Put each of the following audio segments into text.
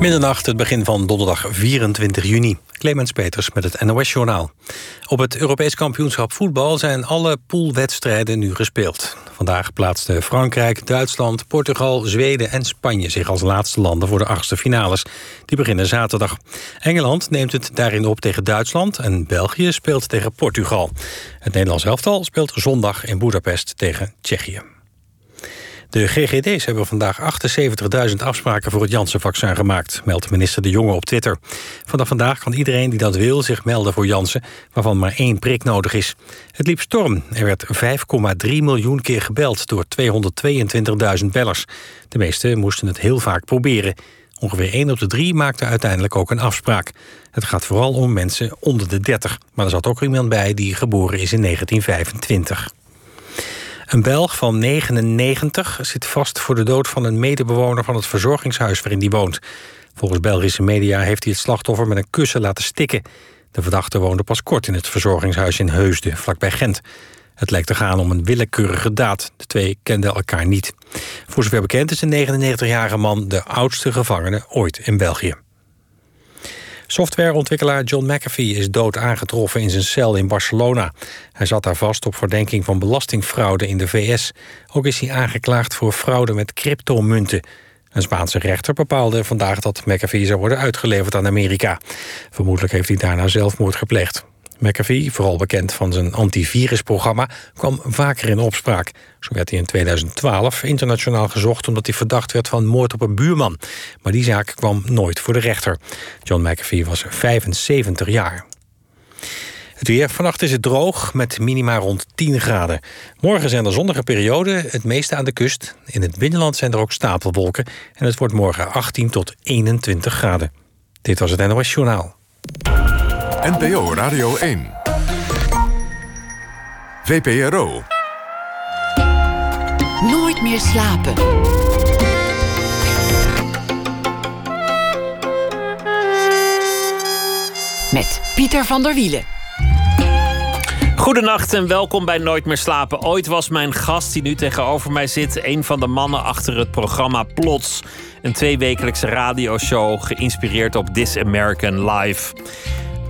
Middernacht, het begin van donderdag 24 juni. Clemens Peters met het NOS-journaal. Op het Europees kampioenschap voetbal zijn alle poolwedstrijden nu gespeeld. Vandaag plaatsten Frankrijk, Duitsland, Portugal, Zweden en Spanje... zich als laatste landen voor de achtste finales. Die beginnen zaterdag. Engeland neemt het daarin op tegen Duitsland... en België speelt tegen Portugal. Het Nederlands elftal speelt zondag in Budapest tegen Tsjechië. De GGD's hebben vandaag 78.000 afspraken voor het Janssen-vaccin gemaakt, meldt minister De Jonge op Twitter. Vanaf vandaag kan iedereen die dat wil zich melden voor Janssen, waarvan maar één prik nodig is. Het liep storm. Er werd 5,3 miljoen keer gebeld door 222.000 bellers. De meesten moesten het heel vaak proberen. Ongeveer 1 op de 3 maakte uiteindelijk ook een afspraak. Het gaat vooral om mensen onder de 30. Maar er zat ook iemand bij die geboren is in 1925. Een Belg van 99 zit vast voor de dood van een medebewoner van het verzorgingshuis waarin hij woont. Volgens Belgische media heeft hij het slachtoffer met een kussen laten stikken. De verdachte woonde pas kort in het verzorgingshuis in Heusden, vlakbij Gent. Het lijkt te gaan om een willekeurige daad. De twee kenden elkaar niet. Voor zover bekend is de 99-jarige man de oudste gevangene ooit in België. Softwareontwikkelaar John McAfee is dood aangetroffen in zijn cel in Barcelona. Hij zat daar vast op verdenking van belastingfraude in de VS. Ook is hij aangeklaagd voor fraude met cryptomunten. Een Spaanse rechter bepaalde vandaag dat McAfee zou worden uitgeleverd aan Amerika. Vermoedelijk heeft hij daarna zelfmoord gepleegd. McAfee, vooral bekend van zijn antivirusprogramma, kwam vaker in opspraak. Zo werd hij in 2012 internationaal gezocht omdat hij verdacht werd van moord op een buurman. Maar die zaak kwam nooit voor de rechter. John McAfee was 75 jaar. Het weer. Vannacht is het droog met minima rond 10 graden. Morgen zijn er zonnige perioden, het meeste aan de kust. In het binnenland zijn er ook stapelwolken. En het wordt morgen 18 tot 21 graden. Dit was het NOS Journaal. NPO Radio 1. VPRO. Nooit meer slapen. Met Pieter van der Wielen. Goedenacht en welkom bij Nooit meer slapen. Ooit was mijn gast die nu tegenover mij zit... een van de mannen achter het programma Plots. Een tweewekelijkse radioshow geïnspireerd op This American Life.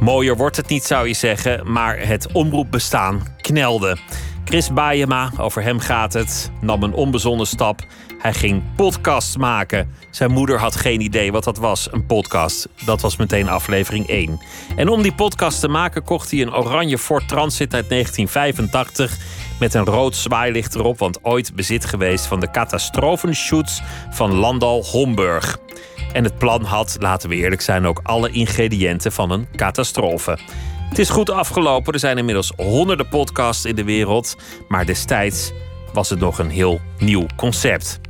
Mooier wordt het niet, zou je zeggen, maar het omroepbestaan knelde. Chris Baayema, over hem gaat het, nam een onbezonnen stap. Hij ging podcasts maken. Zijn moeder had geen idee wat dat was, een podcast. Dat was meteen aflevering 1. En om die podcast te maken kocht hij een oranje Ford Transit uit 1985... met een rood zwaailicht erop, want ooit bezit geweest... van de catastrofenshoots van Landal Homburg. En het plan had, laten we eerlijk zijn, ook alle ingrediënten van een catastrofe. Het is goed afgelopen. Er zijn inmiddels honderden podcasts in de wereld. Maar destijds was het nog een heel nieuw concept.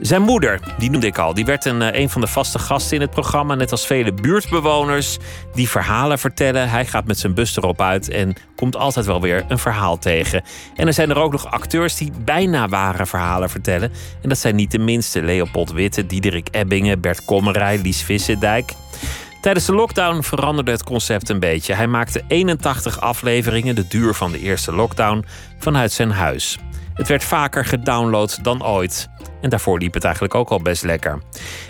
Zijn moeder, die noemde ik al, die werd een, eh, een van de vaste gasten in het programma. Net als vele buurtbewoners die verhalen vertellen. Hij gaat met zijn bus erop uit en komt altijd wel weer een verhaal tegen. En er zijn er ook nog acteurs die bijna ware verhalen vertellen. En dat zijn niet de minste. Leopold Witte, Diederik Ebbingen, Bert Kommerij, Lies Vissendijk. Tijdens de lockdown veranderde het concept een beetje. Hij maakte 81 afleveringen, de duur van de eerste lockdown, vanuit zijn huis. Het werd vaker gedownload dan ooit. En daarvoor liep het eigenlijk ook al best lekker.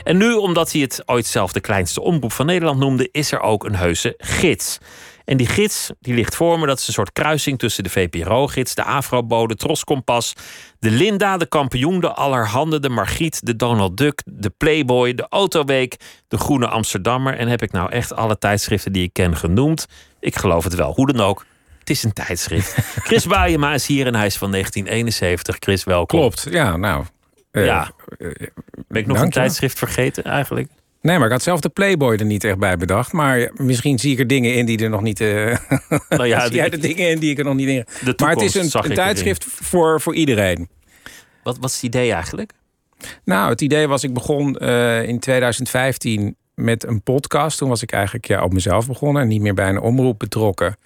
En nu, omdat hij het ooit zelf de kleinste omroep van Nederland noemde, is er ook een heuse gids. En die gids die ligt voor me. Dat is een soort kruising tussen de VPRO-gids, de Afrobo, de Troskompas, de Linda, de Kampioen, de Allerhande, de Margriet, de Donald Duck, de Playboy, de Autoweek, de Groene Amsterdammer. En heb ik nou echt alle tijdschriften die ik ken genoemd? Ik geloof het wel. Hoe dan ook. Het is een tijdschrift. Chris Baayema is hier en hij is van 1971. Chris, welkom. Klopt, ja, nou. Uh, ja. ben ik nog een tijdschrift vergeten eigenlijk? Nee, maar ik had zelf de Playboy er niet echt bij bedacht. Maar misschien zie ik er dingen in die er nog niet. Uh, nou ja, zie jij de dingen in die ik er nog niet in. maar het is een, een tijdschrift voor, voor iedereen. Wat was het idee eigenlijk? Nou, het idee was, ik begon uh, in 2015 met een podcast. Toen was ik eigenlijk ja, op mezelf begonnen en niet meer bij een omroep betrokken.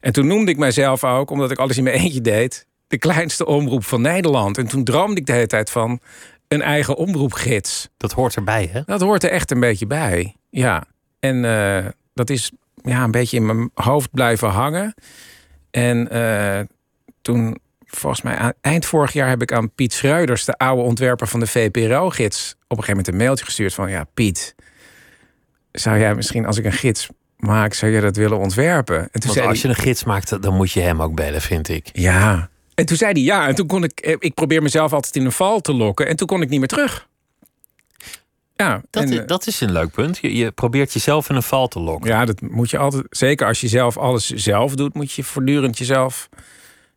En toen noemde ik mijzelf ook, omdat ik alles in mijn eentje deed, de kleinste omroep van Nederland. En toen droomde ik de hele tijd van een eigen omroepgids. Dat hoort erbij, hè? Dat hoort er echt een beetje bij, ja. En uh, dat is ja, een beetje in mijn hoofd blijven hangen. En uh, toen volgens mij aan, eind vorig jaar heb ik aan Piet Schreuders, de oude ontwerper van de VPRO-gids, op een gegeven moment een mailtje gestuurd van ja, Piet, zou jij misschien als ik een gids maak, zou je dat willen ontwerpen? En toen Want zei als je een gids maakt, dan moet je hem ook bellen, vind ik. ja. En toen zei hij ja. En toen kon ik, eh, ik probeer mezelf altijd in een val te lokken. En toen kon ik niet meer terug. Ja, Dat, en, is, dat is een leuk punt. Je, je probeert jezelf in een val te lokken. ja, dat moet je altijd. Zeker als je zelf alles zelf doet, moet je voortdurend jezelf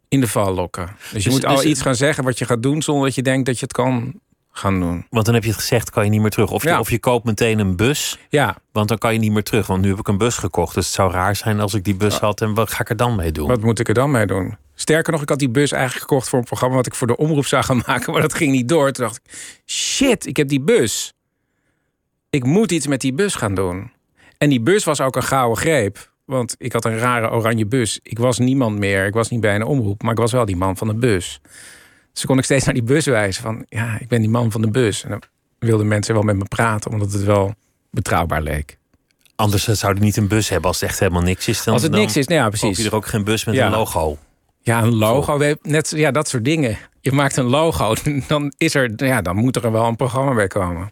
in de val lokken. Dus je Dus- moet al dus- iets gaan zeggen wat je gaat doen zonder dat je denkt dat je het kan gaan doen. Want dan heb je het gezegd, kan je niet meer terug. Of je, of je koopt meteen een bus, Ja, want dan kan je niet meer terug. Want nu heb ik een bus gekocht. Dus het zou raar zijn als ik die bus had. En wat ga ik er dan mee doen? wat moet ik er dan mee doen? Sterker nog, ik had die bus eigenlijk gekocht voor een programma wat ik voor de omroep zou gaan maken, maar dat ging niet door. Toen dacht ik, shit, ik heb die bus. Ik moet iets met die bus gaan doen. En die bus was ook een gouden greep. Want ik had een rare oranje bus. Ik was niemand meer. Ik was niet bij een omroep. Maar ik was wel die man van de bus. Dus kon ik steeds naar die bus wijzen. Van ja, ik ben die man van de bus. En dan wilden mensen wel met me praten. Omdat het wel betrouwbaar leek. Anders zou je niet een bus hebben als het echt helemaal niks is. Dan, Als het niks is, nou ja, koop precies. je er ook geen bus met Ja. een logo. Ja, een logo. Net, ja, dat soort dingen. Je maakt een logo. Dan, is er, ja, dan moet er wel een programma bij komen.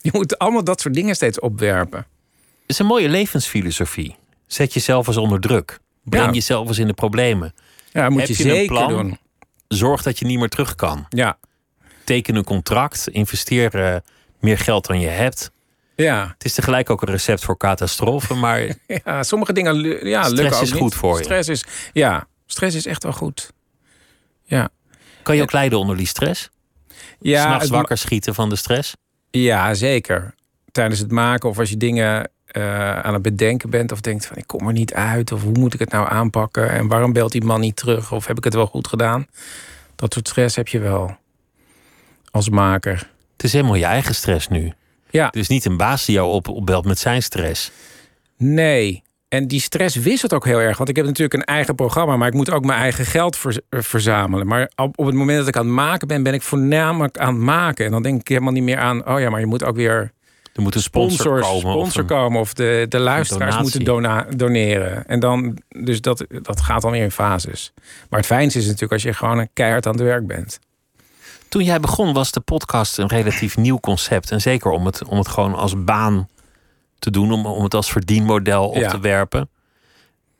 Je moet allemaal dat soort dingen steeds opwerpen. Het is een mooie levensfilosofie. Zet jezelf eens onder druk. Breng Ja. jezelf eens in de problemen. Ja, moet Heb je, je een zeker plan? doen. Zorg dat je niet meer terug kan. Ja, Teken een contract. Investeer eh, meer geld dan je hebt. ja. Het is tegelijk ook een recept voor catastrofen. Maar ja sommige dingen ja, Stress lukken ook is niet. goed voor je. Stress is, ja, stress is echt wel goed. Ja, kan je ook lijden onder die stress? ja, S'nachts wakker schieten van de stress? ja zeker. Tijdens het maken of als je dingen eh, aan het bedenken bent... of denkt van ik kom er niet uit... of hoe moet ik het nou aanpakken... en waarom belt die man niet terug... of heb ik het wel goed gedaan? Dat soort stress heb je wel als maker. Het is helemaal je eigen stress nu. Ja, Het is niet een baas die jou op, opbelt met zijn stress. nee. En die stress wisselt ook heel erg. Want ik heb natuurlijk een eigen programma... maar ik moet ook mijn eigen geld ver- verzamelen. Maar op, op het moment dat ik aan het maken ben... ben ik voornamelijk aan het maken. En dan denk ik helemaal niet meer aan... oh ja, maar je moet ook weer Er moet een sponsor, sponsors, komen. of sponsor een- komen of de, de luisteraars moeten dona- doneren. En dan, dus dat, dat gaat dan weer in fases. Maar het fijnste is natuurlijk als je gewoon een keihard aan het werk bent. Toen jij begon was de podcast een relatief nieuw concept. En zeker om het, om het gewoon als baan te doen. Om, om het als verdienmodel op Ja. te werpen.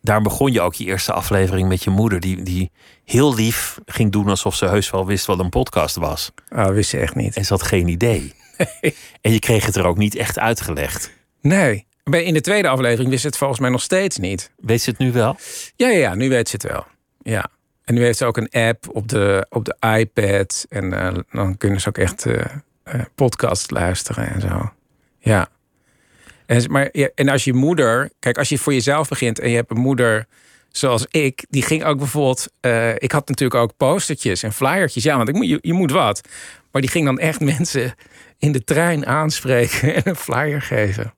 Daar begon je ook je eerste aflevering met je moeder. Die, die heel lief ging doen alsof ze heus wel wist wat een podcast was. Ah, wist ze echt niet. En ze had geen idee. En je kreeg het er ook niet echt uitgelegd. Nee. In de tweede aflevering wist ze het volgens mij nog steeds niet. Weet ze het nu wel? Ja, ja, ja nu weet ze het wel. Ja. En nu heeft ze ook een app op de, op de iPad. En eh, dan kunnen ze ook echt eh eh, podcast luisteren en zo. Ja. En, maar, ja, en als je moeder... Kijk, als je voor jezelf begint en je hebt een moeder zoals ik... die ging ook bijvoorbeeld... ik had natuurlijk ook postertjes en flyertjes. Ja, want ik je moet wat. Maar die ging dan echt mensen in de trein aanspreken... en een flyer geven.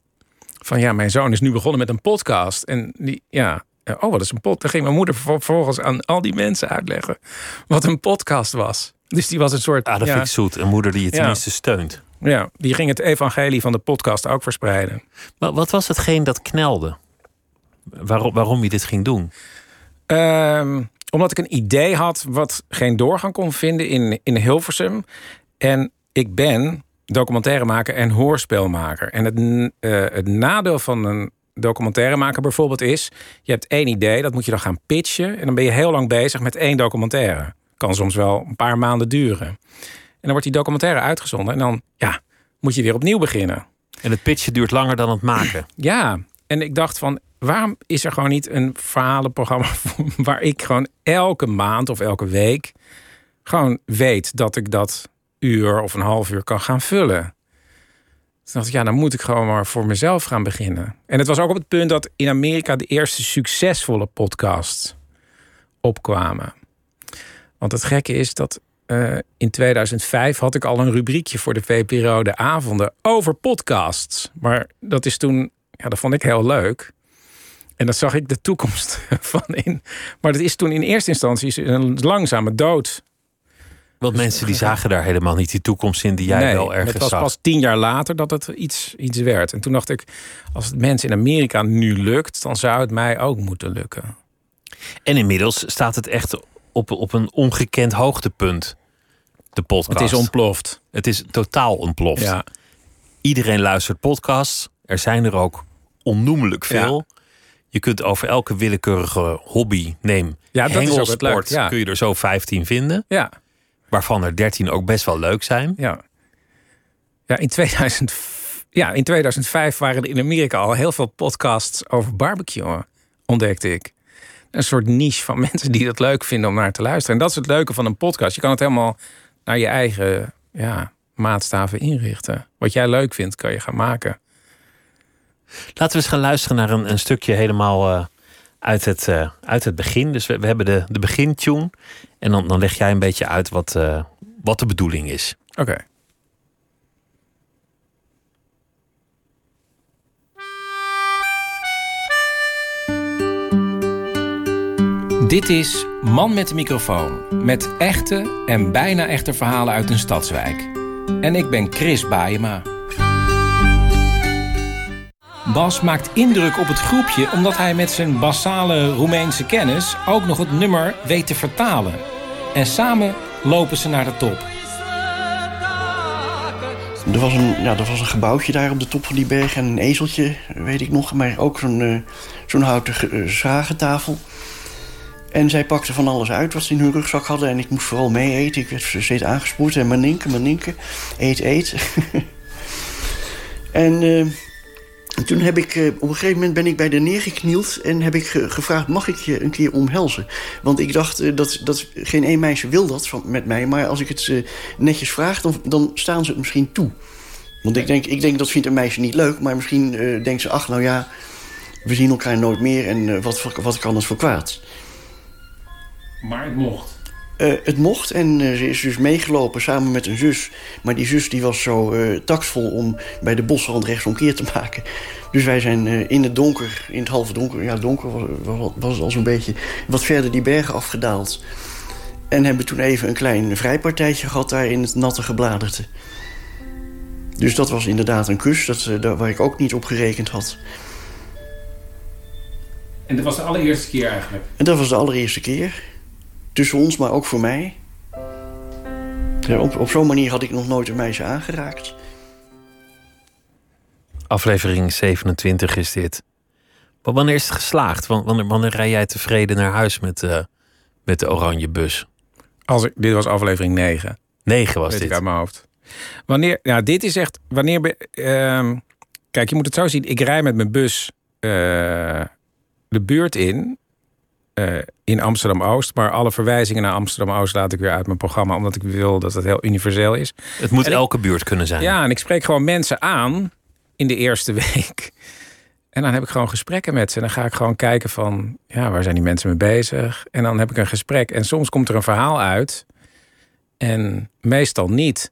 Van ja, mijn zoon is nu begonnen met een podcast. En die, ja... Oh, wat is een podcast? Dan ging mijn moeder vervol- vervolgens aan al die mensen uitleggen wat een podcast was. Dus die was een soort. Ah, dat ja, vind ik zoet. Een moeder die je Ja. tenminste steunt. ja, die ging het evangelie van de podcast ook verspreiden. Maar wat was hetgeen dat knelde? Waarom, waarom je dit ging doen? Ehm, omdat ik een idee had wat geen doorgang kon vinden in, in Hilversum. En ik ben documentairemaker en hoorspelmaker. En het, eh, het nadeel van een documentairemaker bijvoorbeeld is... je hebt één idee, dat moet je dan gaan pitchen... en dan ben je heel lang bezig met één documentaire. Kan soms wel een paar maanden duren. En dan wordt die documentaire uitgezonden... en dan ja, moet je weer opnieuw beginnen. En het pitchen duurt langer dan het maken. Ja, en ik dacht van, waarom is er gewoon niet een verhalenprogramma waar ik gewoon elke maand of elke week gewoon weet dat ik dat uur of een half uur kan gaan vullen. Toen dacht ik, ja, dan moet ik gewoon maar voor mezelf gaan beginnen. En het was ook op het punt dat in Amerika de eerste succesvolle podcasts opkwamen. Want het gekke is dat eh, in 2005 had ik al een rubriekje voor de VPRO de avonden over podcasts. Maar dat is toen, ja, dat vond ik heel leuk. En dat zag ik de toekomst van in. Maar dat is toen in eerste instantie een langzame dood. Want mensen die zagen daar helemaal niet die toekomst in die jij nee, wel ergens het was zag. pas tien jaar later dat het iets, iets werd. En toen dacht ik, als het mensen in Amerika nu lukt, dan zou het mij ook moeten lukken. En inmiddels staat het echt op, op een ongekend hoogtepunt. De podcast. Het is ontploft. Het is totaal ontploft. Ja. Iedereen luistert podcasts. Er zijn er ook onnoemelijk veel. Je kunt over elke willekeurige hobby, neem Ja, dat is ook het hengelsport, leuk, ja. kun je er zo 15 vinden. Ja. Waarvan er 13 ook best wel leuk zijn. Ja. Ja, in 2000, ja, in 2005 waren er in Amerika al heel veel podcasts over barbecue, ontdekte ik. Een soort niche van mensen die dat leuk vinden om naar te luisteren. En dat is het leuke van een podcast. Je kan het helemaal naar je eigen ja, maatstaven inrichten. Wat jij leuk vindt, kan je gaan maken. Laten we eens gaan luisteren naar een, een stukje helemaal eh, uit, het, eh, uit het begin. Dus we, we hebben de, de begintune. En dan, dan leg jij een beetje uit wat, eh, wat de bedoeling is. Oké. Dit is Man met de microfoon. Met echte en bijna echte verhalen uit een stadswijk. En ik ben Chris Baayema. Bas maakt indruk op het groepje omdat hij met zijn basale Roemeense kennis ook nog het nummer weet te vertalen. En samen lopen ze naar de top. Er was, een, ja, er was een gebouwtje daar op de top van die berg en een ezeltje, weet ik nog. Maar ook zo'n eh, zo'n houten eh, zagentafel. En zij pakten van alles uit wat ze in hun rugzak hadden. En ik moest vooral mee eten. Ik werd steeds aangespoord. En maninken, maninken. Eet, eet. en eh, toen heb ik... eh, op een gegeven moment ben ik bij de neergeknield... en heb ik ge- gevraagd, mag ik je een keer omhelzen? Want ik dacht, eh, dat, dat geen één meisje wil dat van, met mij. Maar als ik het eh, netjes vraag, dan, dan staan ze het misschien toe. Want ik denk, ik denk dat vindt een meisje niet leuk. Maar misschien eh, denkt ze, ach, nou ja... we zien elkaar nooit meer en wat, wat kan het voor kwaad? Maar het mocht. Eh, het mocht en eh, ze is dus meegelopen samen met een zus. Maar die zus die was zo eh tactvol om bij de bosrand rechtsomkeer te maken. Dus wij zijn in het donker, in het halve donker... ja, donker was, was, was het al zo'n beetje... wat verder die bergen afgedaald. En hebben toen even een klein vrijpartijtje gehad daar in het natte gebladerte. Dus dat was inderdaad een kus, dat, daar, waar ik ook niet op gerekend had. En dat was de allereerste keer eigenlijk. En dat was de allereerste keer. Tussen ons, maar ook voor mij. Ja, op op zo'n manier had ik nog nooit een meisje aangeraakt. Aflevering 27 is dit. Maar wanneer is het geslaagd? Wan- Wanneer, wanneer rij jij tevreden naar huis met, eh, met de oranje bus? Als ik, dit was aflevering 9. 9 was weet dit. ik uit mijn hoofd. Wanneer, nou, dit is echt. Wanneer. ehm, kijk, je moet het zo zien. Ik rij met mijn bus eh, de buurt in. Eh, in Amsterdam Oost. Maar alle verwijzingen naar Amsterdam Oost laat ik weer uit mijn programma. Omdat ik wil dat het heel universeel is. Het moet En ik- elke buurt kunnen zijn. Ja, en ik spreek gewoon mensen aan in de eerste week. En dan heb ik gewoon gesprekken met ze. En dan ga ik gewoon kijken van, ja, waar zijn die mensen mee bezig? En dan heb ik een gesprek. En soms komt er een verhaal uit. En meestal niet.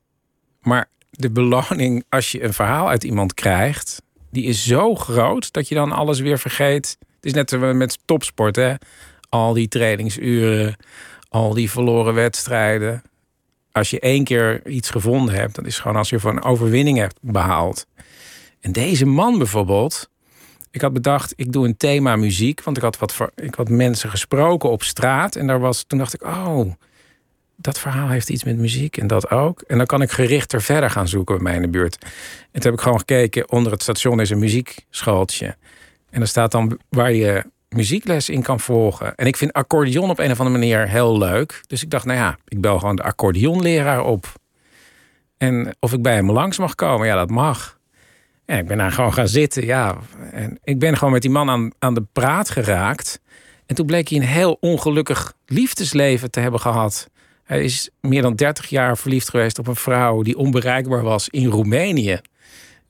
Maar de beloning als je een verhaal uit iemand krijgt... die is zo groot dat je dan alles weer vergeet. Het is net met topsport, hè. Al die trainingsuren, al die verloren wedstrijden als je één keer iets gevonden hebt, dat is gewoon als je voor een overwinning hebt behaald. En deze man bijvoorbeeld, ik had bedacht, ik doe een thema muziek, want ik had wat ik had mensen gesproken op straat en daar was, toen dacht ik, oh, dat verhaal heeft iets met muziek en dat ook. En dan kan ik gerichter verder gaan zoeken bij mij in de buurt. En toen heb ik gewoon gekeken, onder het station is een muziekschooltje. En er staat dan waar je muziekles in kan volgen. En ik vind accordeon op een of andere manier heel leuk. Dus ik dacht, nou ja, ik bel gewoon de accordeonleraar op. En of ik bij hem langs mag komen, ja, dat mag. En ik ben daar gewoon gaan zitten, ja. En ik ben gewoon met die man aan, aan de praat geraakt. En toen bleek hij een heel ongelukkig liefdesleven te hebben gehad. Hij is meer dan 30 jaar verliefd geweest op een vrouw die onbereikbaar was in Roemenië.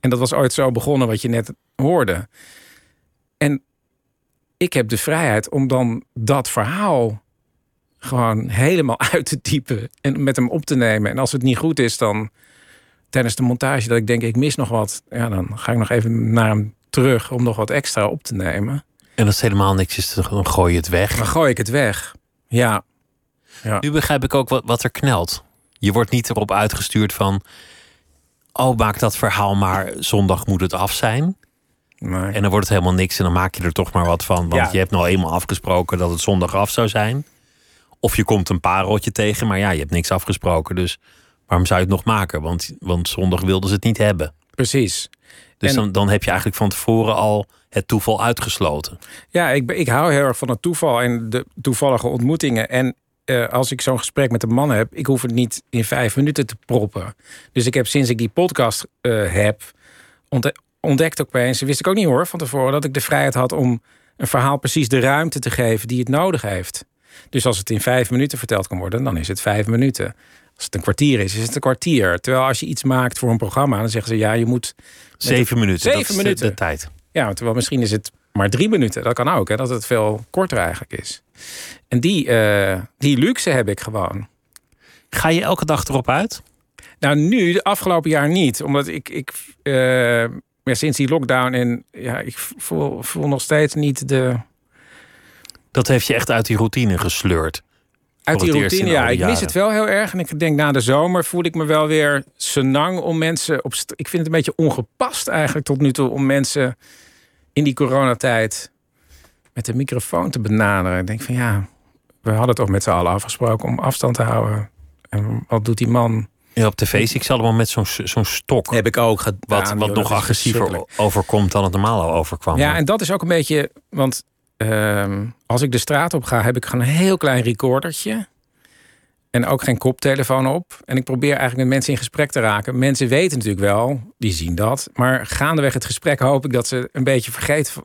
En dat was ooit zo begonnen wat je net hoorde. En ik heb de vrijheid om dan dat verhaal gewoon helemaal uit te typen en met hem op te nemen. En als het niet goed is, dan tijdens de montage dat ik denk ik mis nog wat, ja, dan ga ik nog even naar hem terug om nog wat extra op te nemen. En als het helemaal niks is, dan gooi je het weg. Dan gooi ik het weg. Ja, Nu begrijp ik ook wat, wat er knelt. Je wordt niet erop uitgestuurd van... oh, maak dat verhaal maar, zondag moet het af zijn. Maar En dan wordt het helemaal niks en dan maak je er toch maar wat van. Want Ja. je hebt nou eenmaal afgesproken dat het zondag af zou zijn. Of je komt een pareltje tegen, maar ja, je hebt niks afgesproken. Dus waarom zou je het nog maken? Want, want zondag wilden ze het niet hebben. Precies. Dus En- dan, dan heb je eigenlijk van tevoren al het toeval uitgesloten. Ja, ik, ik hou heel erg van het toeval en de toevallige ontmoetingen. En eh, als ik zo'n gesprek met een man heb, ik hoef het niet in vijf minuten te proppen. Dus ik heb sinds ik die podcast eh, heb, ontde- ontdekt ook opeens, wist ik ook niet hoor van tevoren, dat ik de vrijheid had om een verhaal precies de ruimte te geven die het nodig heeft. Dus als het in vijf minuten verteld kan worden, dan is het vijf minuten. Als het een kwartier is, is het een kwartier. Terwijl als je iets maakt voor een programma, dan zeggen ze ja, je moet Zeven minuten. Zeven dat is de- minuten. De, tijd. ja, terwijl misschien is het maar drie minuten. Dat kan ook, hè, dat het veel korter eigenlijk is. En die, eh, die luxe heb ik gewoon. Ga je elke dag erop uit? Nou, nu, de afgelopen jaar niet. Omdat ik, ik eh, ja, sinds die lockdown en ja, ik voel, voel nog steeds niet de. Dat heeft je echt uit die routine gesleurd. Uit die routine, ja. Ik mis het wel heel erg. En ik denk na de zomer voel ik me wel weer senang om mensen op. Ik vind het een beetje ongepast eigenlijk tot nu toe om mensen in die coronatijd met de microfoon te benaderen. Ik denk van ja, we hadden toch met z'n allen afgesproken om afstand te houden. En wat doet die man? Ja, op tv zie ik ze allemaal met zo'n zo'n stok. Heb ik ook gedaan. Wat, wat nog agressiever overkomt dan het normaal al overkwam. Ja, en dat is ook een beetje. Want ehm, als ik de straat op ga, heb ik gewoon een heel klein recordertje. En ook geen koptelefoon op. En ik probeer eigenlijk met mensen in gesprek te raken. Mensen weten natuurlijk wel, die zien dat. Maar gaandeweg het gesprek hoop ik dat ze een beetje vergeten.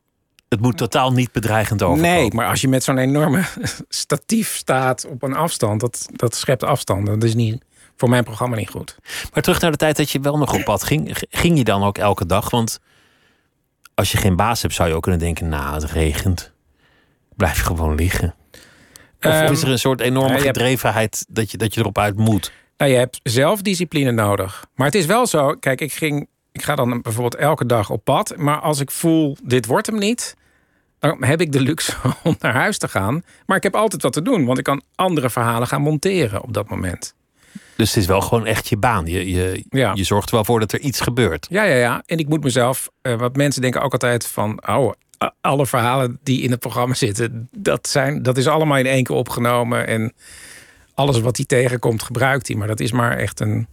Het moet totaal niet bedreigend overkomen. Nee, maar als je met zo'n enorme statief staat op een afstand, dat, dat schept afstand. Dat is niet, voor mijn programma niet goed. Maar terug naar de tijd dat je wel nog op pad ging. Ging je dan ook elke dag? Want als je geen baas hebt, zou je ook kunnen denken... nou, het regent. Blijf gewoon liggen. Of Ehm, is er een soort enorme je gedrevenheid dat je, dat je erop uit moet? Nou, je hebt zelfdiscipline nodig. Maar het is wel zo, kijk, ik, ging, ik ga dan bijvoorbeeld elke dag op pad. Maar als ik voel, dit wordt hem niet... dan heb ik de luxe om naar huis te gaan. Maar ik heb altijd wat te doen, want ik kan andere verhalen gaan monteren op dat moment. Dus het is wel gewoon echt je baan. Je, je, Ja. je zorgt er wel voor dat er iets gebeurt. Ja, ja, ja. En ik moet mezelf... eh, wat mensen denken ook altijd van... oh, alle verhalen die in het programma zitten... dat, zijn, dat is allemaal in één keer opgenomen. En alles wat hij tegenkomt, gebruikt hij. Maar dat is maar echt een,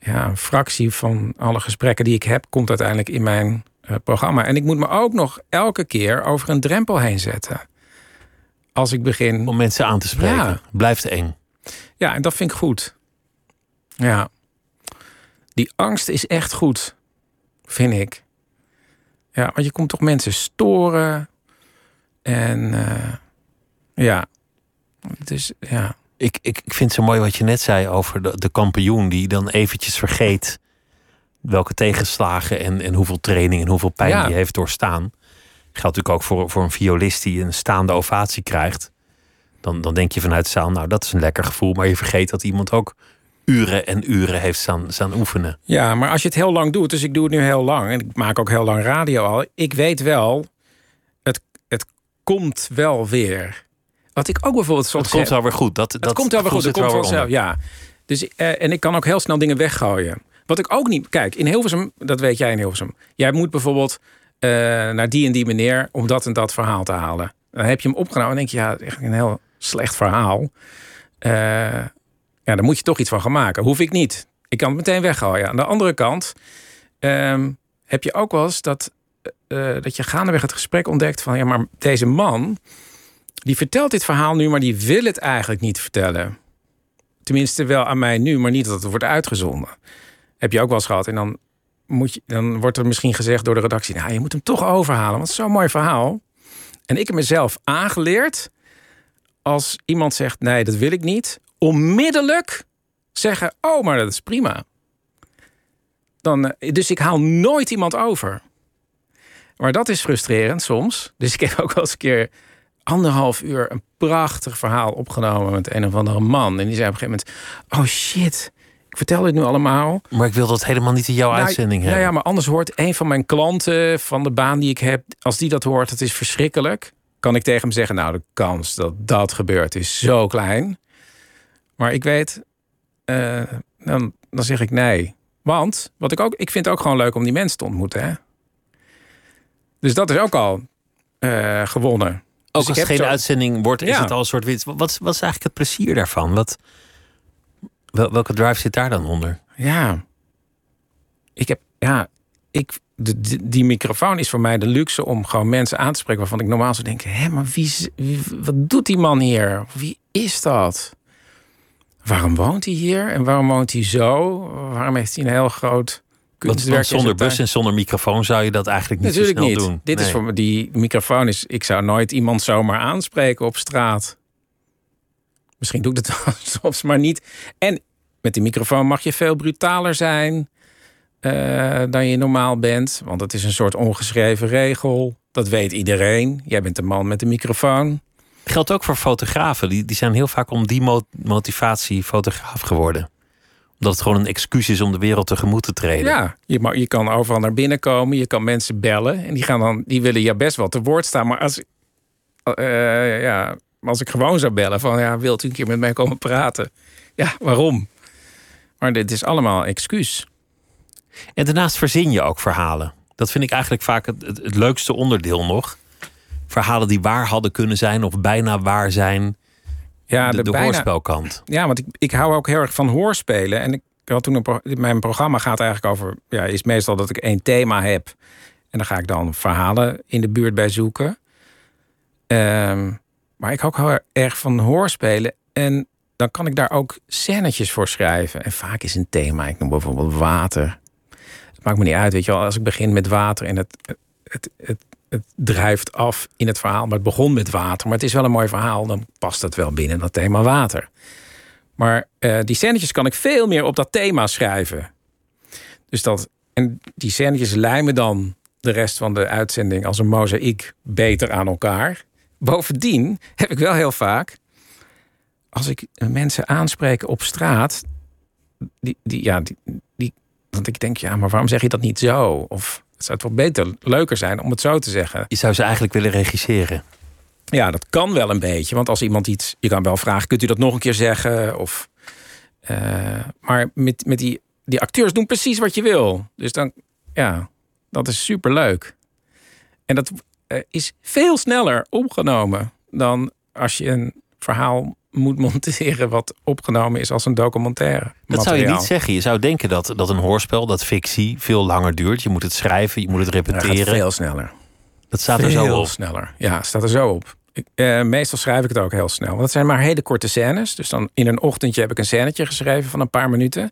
ja, een fractie van alle gesprekken die ik heb... komt uiteindelijk in mijn eh, programma. En ik moet me ook nog elke keer over een drempel heen zetten. Als ik begin... Om mensen aan te spreken. Ja. Blijft eng. Ja, en dat vind ik goed. Ja. Die angst is echt goed, vind ik. Ja, want je komt toch mensen storen. En eh, ja. Dus ja. Ik, ik, ik vind het zo mooi wat je net zei over de, de kampioen... die dan eventjes vergeet welke tegenslagen... en, en hoeveel training en hoeveel pijn Ja. die heeft doorstaan. Geldt natuurlijk ook voor, voor een violist die een staande ovatie krijgt. Dan, dan denk je vanuit de zaal, nou dat is een lekker gevoel. Maar je vergeet dat iemand ook uren en uren heeft staan, staan oefenen. ja, maar als je het heel lang doet, dus ik doe het nu heel lang en ik maak ook heel lang radio al. Ik weet wel, het, het komt wel weer. Wat ik ook bijvoorbeeld soms Het komt wel weer goed. Dat, komt wel weer goed. Het komt vanzelf. Ja. Dus, eh, en ik kan ook heel snel dingen weggooien. Wat ik ook niet. Kijk, in Hilversum, dat weet jij in Hilversum. Jij moet bijvoorbeeld eh, naar die en die meneer om dat en dat verhaal te halen. Dan heb je hem opgenomen en denk je, ja, echt een heel slecht verhaal. Eh, ja, daar moet je toch iets van gaan maken. Hoef ik niet. Ik kan het meteen weggooien. Aan de andere kant ehm, heb je ook wel eens dat, eh, dat je gaandeweg het gesprek ontdekt van, ja, maar deze man die vertelt dit verhaal nu, maar die wil het eigenlijk niet vertellen. Tenminste, wel aan mij nu, maar niet dat het wordt uitgezonden. Heb je ook wel eens gehad. En dan, moet je, dan wordt er misschien gezegd door de redactie: Nou, je moet hem toch overhalen, want zo'n mooi verhaal. En ik heb mezelf aangeleerd. Als iemand zegt: Nee, dat wil ik niet. Onmiddellijk zeggen: Oh, maar dat is prima. Dan, eh, dus ik haal nooit iemand over. Maar dat is frustrerend soms. Dus ik heb ook wel eens een keer anderhalf uur een prachtig verhaal opgenomen met een of andere man. En die zei op een gegeven moment: Oh shit, ik vertel dit nu allemaal. Maar ik wil dat helemaal niet in jouw Nou, uitzending nou hebben. ja, maar anders hoort een van mijn klanten van de baan die ik heb, als die dat hoort, het is verschrikkelijk. Kan ik tegen hem zeggen: Nou, de kans dat dat gebeurt is zo klein. Maar ik weet, eh, dan, dan zeg ik nee. Want wat ik ook, ik vind het ook gewoon leuk om die mensen te ontmoeten. Hè? Dus dat is ook al eh, gewonnen. Ook ik als het geen zo- uitzending wordt, is Ja. het al een soort wit. Wat, wat is eigenlijk het plezier daarvan? Wat, wel- welke drive zit daar dan onder? Ja. Ik heb, ja, ik, de, die microfoon is voor mij de luxe om gewoon mensen aan te spreken waarvan ik normaal zou denken: hé, maar wie, wat doet die man hier? Wie is dat? Waarom woont hij hier en waarom woont hij zo? Waarom heeft hij een heel groot kunstwerk? want zonder bus en zonder microfoon zou je dat eigenlijk niet Natuurlijk zo snel niet. doen. Dit is voor me, die microfoon is. Ik zou nooit iemand zomaar aanspreken op straat. Misschien doe ik dat soms, maar niet. En met die microfoon mag je veel brutaler zijn eh, dan je normaal bent. Want het is een soort ongeschreven regel. Dat weet iedereen. Jij bent de man met de microfoon. Geldt ook voor fotografen. Die, die zijn heel vaak om die mo- motivatie fotograaf geworden. Omdat het gewoon een excuus is om de wereld tegemoet te treden. Ja, je, ma- je kan overal naar binnen komen. Je kan mensen bellen. En die, gaan dan, die willen je best wel te woord staan. Maar als, eh, ja, als ik gewoon zou bellen van... Ja, wilt u een keer met mij komen praten? Ja, waarom? Maar dit is allemaal excuus. En daarnaast verzin je ook verhalen. Dat vind ik eigenlijk vaak het, het, het leukste onderdeel nog. Verhalen die waar hadden kunnen zijn of bijna waar zijn. Ja, de, de bijna- hoorspelkant. Ja, want ik, ik hou ook heel erg van hoorspelen. En ik had toen een pro- mijn programma gaat eigenlijk over. Ja, is meestal dat ik één thema heb. En dan ga ik dan verhalen in de buurt bij zoeken. Ehm, maar ik hou ook heel erg van hoorspelen. En dan kan ik daar ook scènetjes voor schrijven. En vaak is een thema. Ik noem bijvoorbeeld water. Het maakt me niet uit, weet je wel. Als ik begin met water en het, het, het, het drijft af in het verhaal. Maar het begon met water. Maar het is wel een mooi verhaal. Dan past dat wel binnen dat thema water. Maar eh, die scènetjes kan ik veel meer op dat thema schrijven. Dus dat, en die scènetjes lijmen dan de rest van de uitzending als een mozaïek beter aan elkaar. Bovendien heb ik wel heel vaak, als ik mensen aanspreek op straat, die, die, ja, die, die, want ik denk, ja, maar waarom zeg je dat niet zo? Of het zou het wel beter, leuker zijn om het zo te zeggen. Je zou ze eigenlijk willen regisseren. Ja, dat kan wel een beetje. Want als iemand iets. Je kan wel vragen: kunt u dat nog een keer zeggen? Of, eh, maar met, met die, die acteurs doen precies wat je wil. Dus dan, ja, dat is superleuk. En dat eh, is veel sneller opgenomen dan als je een verhaal moet monteren wat opgenomen is als een documentaire. Dat zou je niet zeggen. Je zou denken dat, dat een hoorspel, dat fictie, veel langer duurt. Je moet het schrijven, je moet het repeteren. gaat veel sneller. dat staat er zo Veel op. sneller. Ja, staat er zo op. Ik, eh, meestal schrijf ik het ook heel snel. Want het zijn maar hele korte scènes. Dus dan in een ochtendje heb ik een scènetje geschreven van een paar minuten.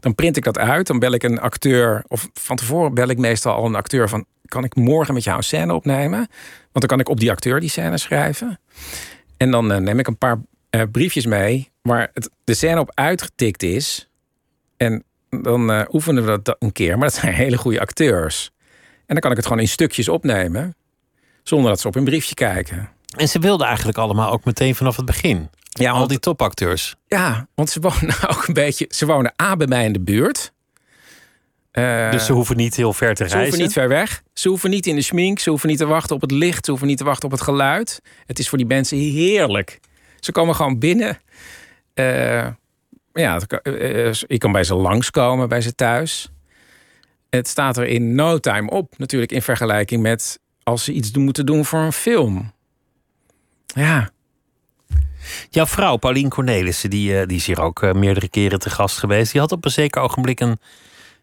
Dan print ik dat uit. Dan bel ik een acteur. Of van tevoren bel ik meestal al een acteur van... kan ik morgen met jou een scène opnemen? Want dan kan ik op die acteur die scène schrijven. En dan eh, neem ik een paar eh, briefjes mee... waar het, de scène op uitgetikt is. En dan eh, oefenen we dat een keer. Maar dat zijn hele goede acteurs. En dan kan ik het gewoon in stukjes opnemen... zonder dat ze op een briefje kijken. En ze wilden eigenlijk allemaal ook meteen vanaf het begin. Ja, Al die topacteurs. Ja, want ze wonen ook een beetje. Ze wonen A bij mij in de buurt. Eh, dus ze hoeven niet heel ver te ze reizen. hoeven niet ver weg. Ze hoeven niet in de schmink. Ze hoeven niet te wachten op het licht. Ze hoeven niet te wachten op het geluid. Het is voor die mensen heerlijk. Ze komen gewoon binnen. Eh, ja, eh, eh, ik kan bij ze langskomen, bij ze thuis. Het staat er in no time op. Natuurlijk in vergelijking met als ze iets moeten doen voor een film. Ja, Jouw vrouw, Paulien Cornelissen, die, die is hier ook meerdere keren te gast geweest. Die had op een zeker ogenblik een,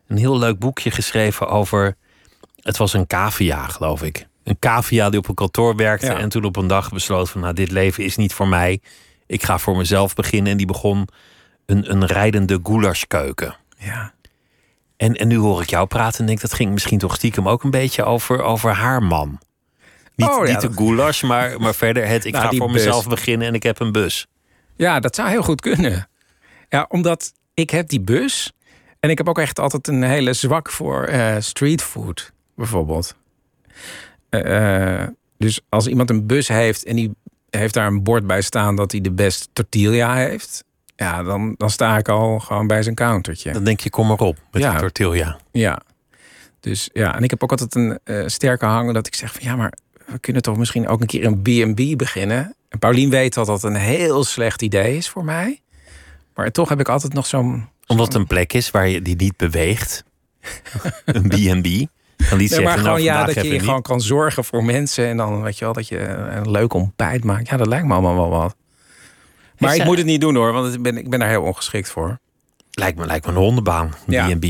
een heel leuk boekje geschreven over. Het was een cavia, geloof ik. Een cavia die op een kantoor werkte Ja. en toen op een dag besloot van, nou, dit leven is niet voor mij. Ik ga voor mezelf beginnen. En die begon een, een rijdende goulashkeuken. ja. En, en nu hoor ik jou praten en denk dat ging misschien toch stiekem ook een beetje over, over haar man. Niet, Oh, ja, niet de goulash, maar, maar verder het. Ik Nou, ga voor bus. mezelf beginnen en ik heb een bus. Ja, dat zou heel goed kunnen. Ja, omdat ik heb die bus. En ik heb ook echt altijd een hele zwak voor eh streetfood, bijvoorbeeld. Eh, eh, dus als iemand een bus heeft en die heeft daar een bord bij staan dat hij de best tortilla heeft. Ja, dan, dan sta ik al gewoon bij zijn countertje. Dan denk je, kom maar op met Ja. die tortilla. Ja. Dus ja, en ik heb ook altijd een eh, sterke hang dat ik zeg van ja, maar we kunnen toch misschien ook een keer een B&B beginnen. En Paulien weet dat dat een heel slecht idee is voor mij. Maar toch heb ik altijd nog zo'n... Omdat het een plek is waar je die niet beweegt. een B&B. Nee, maar even, gewoon nou, ja, dat je je gewoon kan zorgen voor mensen. En dan weet je wel dat je een leuk ontbijt maakt. Ja, dat lijkt me allemaal wel wat. Maar ik moet het niet doen hoor, want ik ben, ik ben daar heel ongeschikt voor. Lijkt me, lijkt me een hondenbaan, Ja. B&B.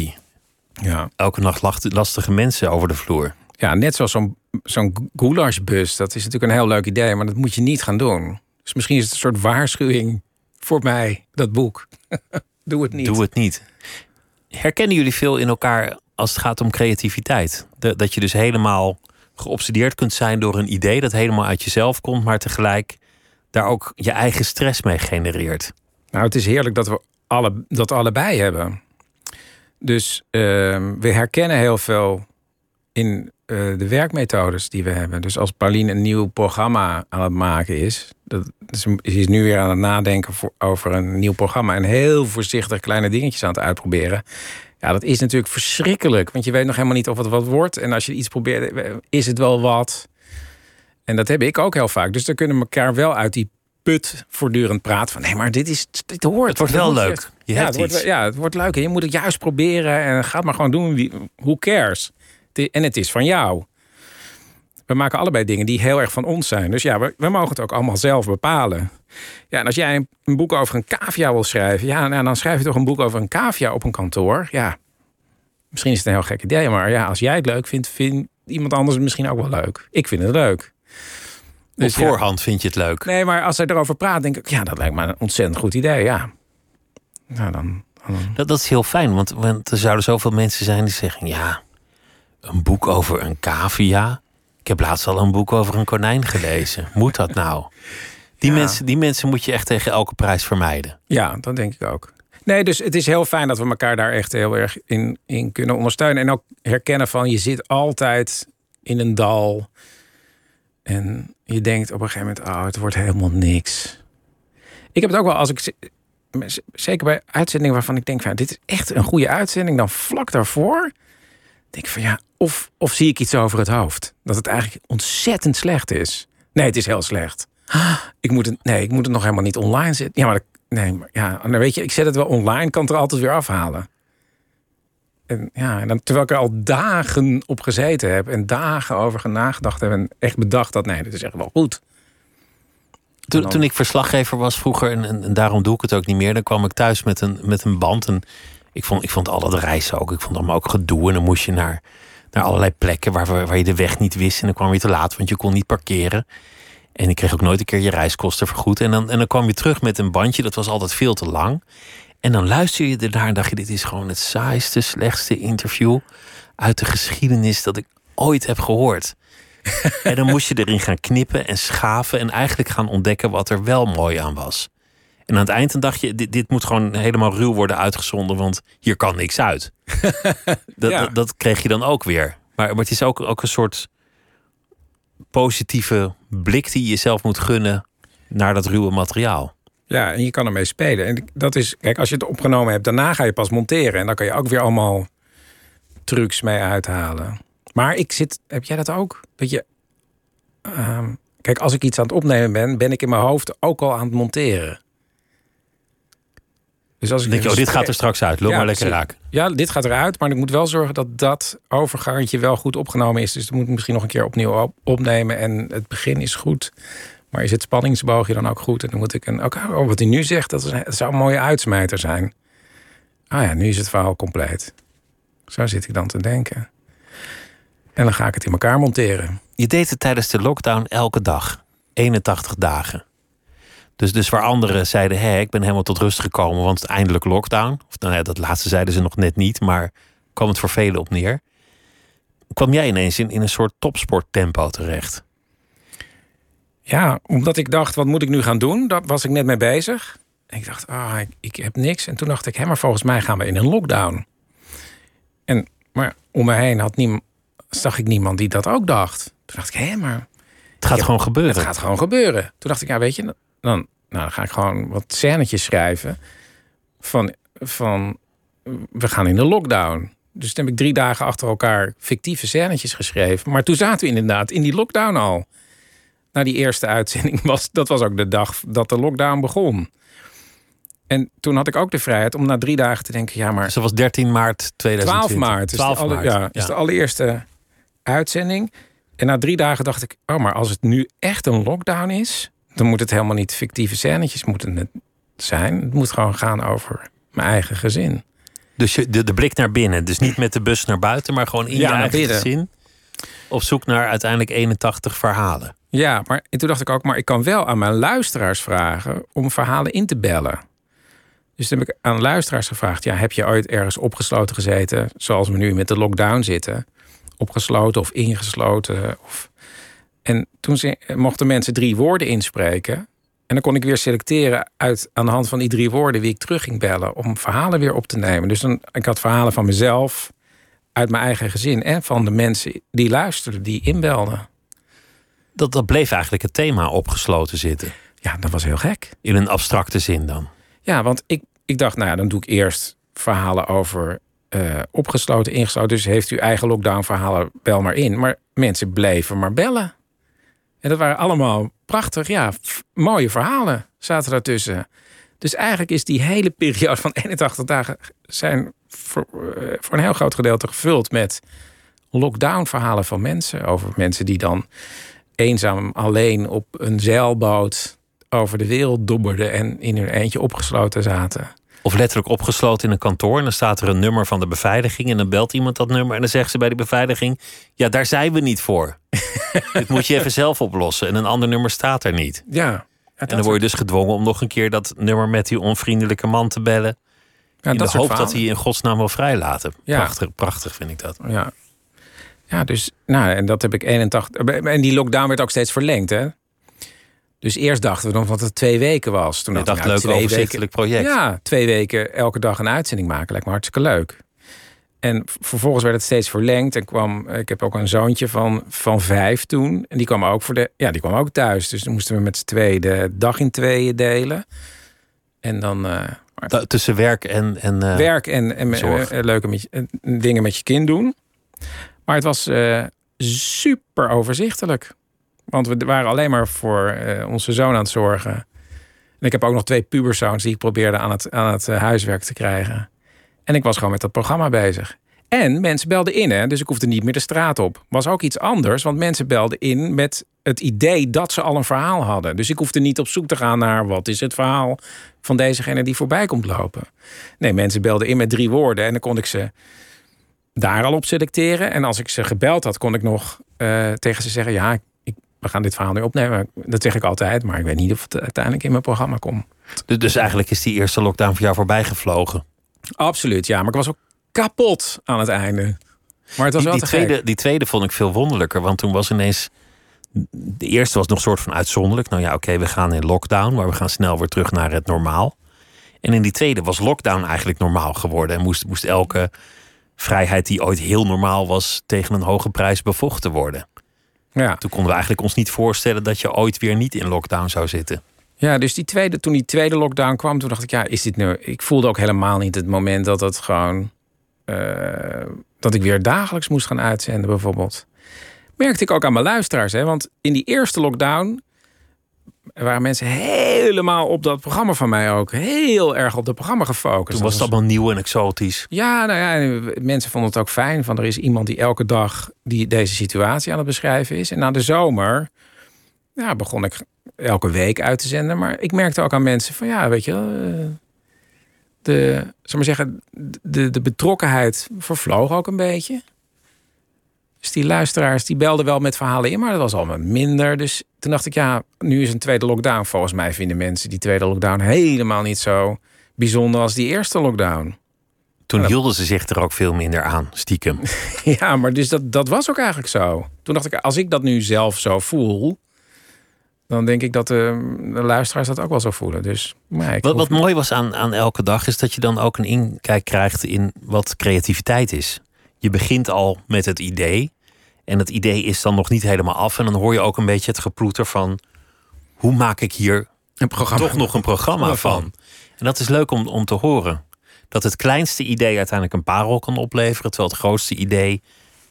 Ja, Elke nacht lastige mensen over de vloer. ja net zoals zo'n zo'n goulashbus. Dat is natuurlijk een heel leuk idee, maar dat moet je niet gaan doen. Dus misschien is het een soort waarschuwing voor mij, dat boek. Doe het niet. Doe het niet. Herkennen jullie veel in elkaar als het gaat om creativiteit? De- dat je dus helemaal geobsedeerd kunt zijn door een idee dat helemaal uit jezelf komt, maar tegelijk daar ook je eigen stress mee genereert. Nou, het is heerlijk dat we alle, dat allebei hebben. Dus ehm, we herkennen heel veel in eh, de werkmethodes die we hebben. Dus als Pauline een nieuw programma aan het maken is, dat, ze is nu weer aan het nadenken over een nieuw programma en heel voorzichtig kleine dingetjes aan het uitproberen. Ja, dat is natuurlijk verschrikkelijk, want je weet nog helemaal niet of het wat wordt. En als je iets probeert, is het wel wat. En dat heb ik ook heel vaak. Dus dan kunnen we elkaar wel uit die put voortdurend praten van nee, maar dit is dit hoort. Het wordt wel leuk. Je ja, hebt het wordt, iets. ja, het wordt leuk. En je moet het juist proberen en ga het maar gewoon doen. Wie- Who cares? En het is van jou. We maken allebei dingen die heel erg van ons zijn. Dus ja, we, we mogen het ook allemaal zelf bepalen. Ja, en als jij een, een boek over een cavia wil schrijven... ja, nou, dan schrijf je toch een boek over een cavia op een kantoor. Ja, misschien is het een heel gek idee... maar ja, als jij het leuk vindt, vindt iemand anders het misschien ook wel leuk. Ik vind het leuk. Dus Op ja. voorhand vind je het leuk. Nee, maar als hij erover praat, denk ik... ja, dat lijkt me een ontzettend goed idee, ja. Nou, dan... dan Dat, dat is heel fijn, want, want er zouden zoveel mensen zijn die zeggen: ja, een boek over een cavia. Ik heb laatst al een boek over een konijn gelezen. Moet dat nou? Die, Ja. mensen, die mensen moet je echt tegen elke prijs vermijden. Ja, dat denk ik ook. Nee, dus het is heel fijn dat we elkaar daar echt heel erg in, in kunnen ondersteunen. En ook herkennen van je zit altijd in een dal. En je denkt op een gegeven moment, oh, het wordt helemaal niks. Ik heb het ook wel als ik. Zeker bij uitzendingen waarvan ik denk van dit is echt een goede uitzending. Dan vlak daarvoor denk ik van ja, of, of zie ik iets over het hoofd. Dat het eigenlijk ontzettend slecht is. Nee, het is heel slecht. Ik moet het, nee, ik moet het nog helemaal niet online zetten. Ja, maar nee, maar ja, dan weet je, ik zet het wel online, kan het er altijd weer afhalen. En ja, en dan, terwijl ik er al dagen op gezeten heb en dagen over nagedacht heb en echt bedacht dat nee, dit is echt wel goed. Toen, dan- toen ik verslaggever was vroeger, en, en, en daarom doe ik het ook niet meer, dan kwam ik thuis met een, met een band. En ik vond, ik vond al dat reizen ook. Ik vond allemaal ook gedoe. En dan moest je naar, naar allerlei plekken waar, waar je de weg niet wist. En dan kwam je te laat, want je kon niet parkeren. En ik kreeg ook nooit een keer je reiskosten vergoed. En dan, en dan kwam je terug met een bandje, dat was altijd veel te lang. En dan luister je ernaar en dacht je: dit is gewoon het saaiste, slechtste interview uit de geschiedenis dat ik ooit heb gehoord. en dan moest je erin gaan knippen en schaven en eigenlijk gaan ontdekken wat er wel mooi aan was. En aan het eind dacht je: dit, dit moet gewoon helemaal ruw worden uitgezonden, want hier kan niks uit. dat, Ja. dat, dat kreeg je dan ook weer. Maar, maar het is ook, ook een soort positieve blik die je jezelf moet gunnen naar dat ruwe materiaal. Ja, en je kan ermee spelen. En dat is, kijk, als je het opgenomen hebt, daarna ga je pas monteren. En dan kan je ook weer allemaal trucs mee uithalen. Maar ik zit, heb jij dat ook? Dat je, ehm, kijk, als ik iets aan het opnemen ben, ben ik in mijn hoofd ook al aan het monteren. Dus als ik denk je: oh, dit gaat er straks uit. Loop Ja, maar lekker raken. Ja, dit gaat eruit, maar ik moet wel zorgen dat dat overgangetje wel goed opgenomen is. Dus dat moet ik misschien nog een keer opnieuw op- opnemen. En het begin is goed. Maar is het spanningsboogje dan ook goed? En dan moet ik een. Ook, oh, wat hij nu zegt, dat, is, een- dat zou een mooie uitsmijter zijn. Ah ja, nu is het verhaal compleet. Zo zit ik dan te denken. En dan ga ik het in elkaar monteren. Je deed het tijdens de lockdown elke dag. 81 dagen. Dus, dus waar anderen zeiden, hé, ik ben helemaal tot rust gekomen, want eindelijk lockdown. Of nou ja, dat laatste zeiden ze nog net niet, maar kwam het voor velen op neer. Kwam jij ineens in, in een soort topsporttempo terecht? Ja, omdat ik dacht, wat moet ik nu gaan doen? Daar was ik net mee bezig. En ik dacht, ah, ik, ik heb niks. En toen dacht ik, hé, maar volgens mij gaan we in een lockdown. En, maar om me heen had niem, zag ik niemand die dat ook dacht. Toen dacht ik, hé, maar Het gaat gewoon gebeuren. het gaat gewoon gebeuren. Toen dacht ik, ja, weet je, dan, nou, dan ga ik gewoon wat scènetjes schrijven. Van, van, we gaan in de lockdown. Dus toen heb ik drie dagen achter elkaar fictieve scènetjes geschreven. Maar toen zaten we inderdaad in die lockdown al. Na die eerste uitzending was, dat was ook de dag dat de lockdown begon. En toen had ik ook de vrijheid om na drie dagen te denken, ja, maar Dus dat was 13 maart 2020. 12 maart. Is 12 de alle- maart. Ja, is de allereerste uitzending. En na drie dagen dacht ik, oh, maar als het nu echt een lockdown is, dan moet het helemaal niet fictieve scènetjes moeten het zijn. Het moet gewoon gaan over mijn eigen gezin. Dus je, de, de blik naar binnen. Dus niet met de bus naar buiten, maar gewoon in Ja, je naar eigen binnen. gezin. Op zoek naar uiteindelijk 81 verhalen. Ja, maar en toen dacht ik ook, maar ik kan wel aan mijn luisteraars vragen om verhalen in te bellen. Dus toen heb ik aan luisteraars gevraagd: ja, heb je ooit ergens opgesloten gezeten, zoals we nu met de lockdown zitten? Opgesloten of ingesloten? Of... En toen ze- mochten mensen drie woorden inspreken. En dan kon ik weer selecteren uit, aan de hand van die drie woorden wie ik terug ging bellen om verhalen weer op te nemen. Dus dan, ik had verhalen van mezelf, uit mijn eigen gezin en van de mensen die luisterden, die inbelden. Dat, dat bleef eigenlijk het thema opgesloten zitten. Ja, dat was heel gek. In een abstracte zin dan. Ja, want ik, ik dacht, nou ja, dan doe ik eerst verhalen over eh, opgesloten, ingesloten. Dus heeft u eigen lockdown-verhalen, bel maar in. Maar mensen bleven maar bellen. En dat waren allemaal prachtig, ja, mooie verhalen zaten daartussen. Dus eigenlijk is die hele periode van 81 dagen zijn voor, eh, voor een heel groot gedeelte gevuld met lockdown-verhalen van mensen. Over mensen die dan eenzaam alleen op een zeilboot over de wereld dobberden en in hun eentje opgesloten zaten. Of letterlijk opgesloten in een kantoor. En dan staat er een nummer van de beveiliging. En dan belt iemand dat nummer. En dan zegt ze bij de beveiliging: Ja, daar zijn we niet voor. Dit moet je even zelf oplossen. En een ander nummer staat er niet. Ja. En dan word je dus gedwongen om nog een keer dat nummer met die onvriendelijke man te bellen. ja, in de soort hoop dat hij in godsnaam wil vrijlaten. Ja. Prachtig, prachtig vind ik dat. Ja. Ja, dus, nou, en dat heb ik 81. En die lockdown werd ook steeds verlengd, hè? Dus eerst dachten we dan dat het twee weken was. Toen dacht, leuk nou, twee overzichtelijk project. Ja, twee weken elke dag een uitzending maken lijkt me hartstikke leuk. En vervolgens werd het steeds verlengd. En kwam, ik heb ook een zoontje van, van vijf toen. En die kwam ook voor de. Ja, die kwam ook thuis. Dus dan moesten we met z'n tweeën de dag in tweeën delen. En dan. eh, Tussen werk en, en eh, werk en, en eh, leuke met dingen met je kind doen. Maar het was eh, super overzichtelijk. Want we waren alleen maar voor eh, onze zoon aan het zorgen. En ik heb ook nog twee puberzoons die ik probeerde aan het, aan het eh, huiswerk te krijgen. En ik was gewoon met dat programma bezig. En mensen belden in, hè? dus ik hoefde niet meer de straat op. Was ook iets anders, want mensen belden in met het idee dat ze al een verhaal hadden. Dus ik hoefde niet op zoek te gaan naar wat is het verhaal van dezegene die voorbij komt lopen. Nee, mensen belden in met drie woorden en dan kon ik ze daar al op selecteren. En als ik ze gebeld had, kon ik nog eh, tegen ze zeggen: Ja, we gaan dit verhaal nu opnemen. Dat zeg ik altijd, maar ik weet niet of het uiteindelijk in mijn programma komt. Dus, dus eigenlijk is die eerste lockdown voor jou voorbij gevlogen. Absoluut, ja. Maar ik was ook kapot aan het einde. Maar het was Die, wel die, gek. tweede, die tweede vond ik veel wonderlijker. Want toen was ineens. De eerste was nog een soort van uitzonderlijk. Nou ja, oké, we gaan in lockdown. Maar we gaan snel weer terug naar het normaal. En in die tweede was lockdown eigenlijk normaal geworden. En moest, moest elke vrijheid die ooit heel normaal was. tegen een hoge prijs bevochten worden. Ja. Toen konden we eigenlijk ons niet voorstellen dat je ooit weer niet in lockdown zou zitten. Ja, dus die tweede, toen die tweede lockdown kwam, toen dacht ik, ja, is dit nu. Ik voelde ook helemaal niet het moment dat het gewoon. eh, dat ik weer dagelijks moest gaan uitzenden, bijvoorbeeld. Merkte ik ook aan mijn luisteraars, hè? Want in die eerste lockdown waren mensen helemaal op dat programma van mij ook. Heel erg op dat programma gefocust. Toen was het Dat allemaal nieuw en exotisch. Ja, nou ja, en mensen vonden het ook fijn. Van er is iemand die elke dag die deze situatie aan het beschrijven is. En na de zomer ja, begon ik elke week uit te zenden. Maar ik merkte ook aan mensen van ja, weet je, wel, eh, de, zal maar zeggen, de, de betrokkenheid vervloog ook een beetje. Dus die luisteraars die belden wel met verhalen in, maar dat was allemaal minder. Dus toen dacht ik, ja, nu is een tweede lockdown. Volgens mij vinden mensen die tweede lockdown helemaal niet zo bijzonder als die eerste lockdown. Toen hielden ze zich er ook veel minder aan, stiekem. Ja, maar dus dat, dat was ook eigenlijk zo. Toen dacht ik, als ik dat nu zelf zo voel, dan denk ik dat de, de luisteraars dat ook wel zo voelen. Dus, maar wat mooi was aan, aan elke dag is dat je dan ook een inkijk krijgt in wat creativiteit is. Je begint al met het idee. En het idee is dan nog niet helemaal af. En dan hoor je ook een beetje het geploeter van hoe maak ik hier een programma. toch nog een programma Van. En dat is leuk om, om te horen. Dat het kleinste idee uiteindelijk een parel kan opleveren, terwijl het grootste idee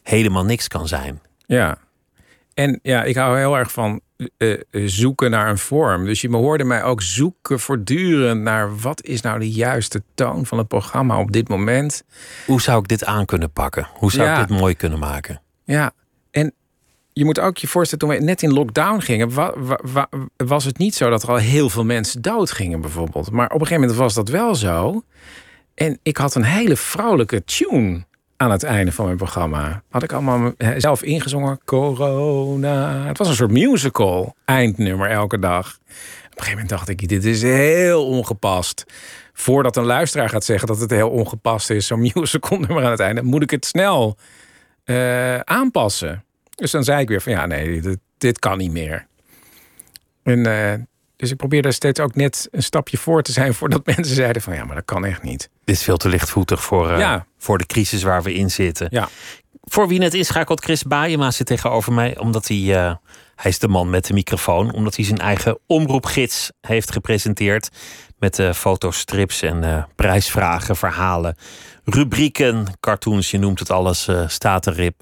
helemaal niks kan zijn. Ja. En ja, ik hou heel erg van eh, eh, zoeken naar een vorm. Dus je hoorde mij ook zoeken voortdurend naar wat is nou de juiste toon van het programma op dit moment. Hoe zou ik dit aan kunnen pakken? Hoe zou Ja. ik dit mooi kunnen maken? Ja, je moet ook je voorstellen, toen we net in lockdown gingen, wa- wa- wa- was het niet zo dat er al heel veel mensen dood gingen, bijvoorbeeld. Maar op een gegeven moment was dat wel zo. En ik had een hele vrouwelijke tune aan het einde van mijn programma. Had ik allemaal zelf ingezongen. Corona. Het was een soort musical. Eindnummer elke dag. Op een gegeven moment dacht ik, dit is heel ongepast. Voordat een luisteraar gaat zeggen dat het heel ongepast is, zo'n musical nummer aan het einde, moet ik het snel eh, aanpassen. Dus dan zei ik weer van ja, nee, dit, dit kan niet meer. En, eh, dus ik probeerde steeds ook net een stapje voor te zijn voordat mensen zeiden van ja, maar dat kan echt niet. Dit is veel te lichtvoetig voor, eh, Ja. voor de crisis waar we in zitten. Ja. Voor wie net inschakelt, Chris Baaiema zit tegenover mij. Omdat hij, eh, hij is de man met de microfoon. Omdat hij zijn eigen omroepgids heeft gepresenteerd. Met eh, fotostrips en prijsvragen, verhalen, rubrieken, cartoons. Je noemt het alles, staat er rip.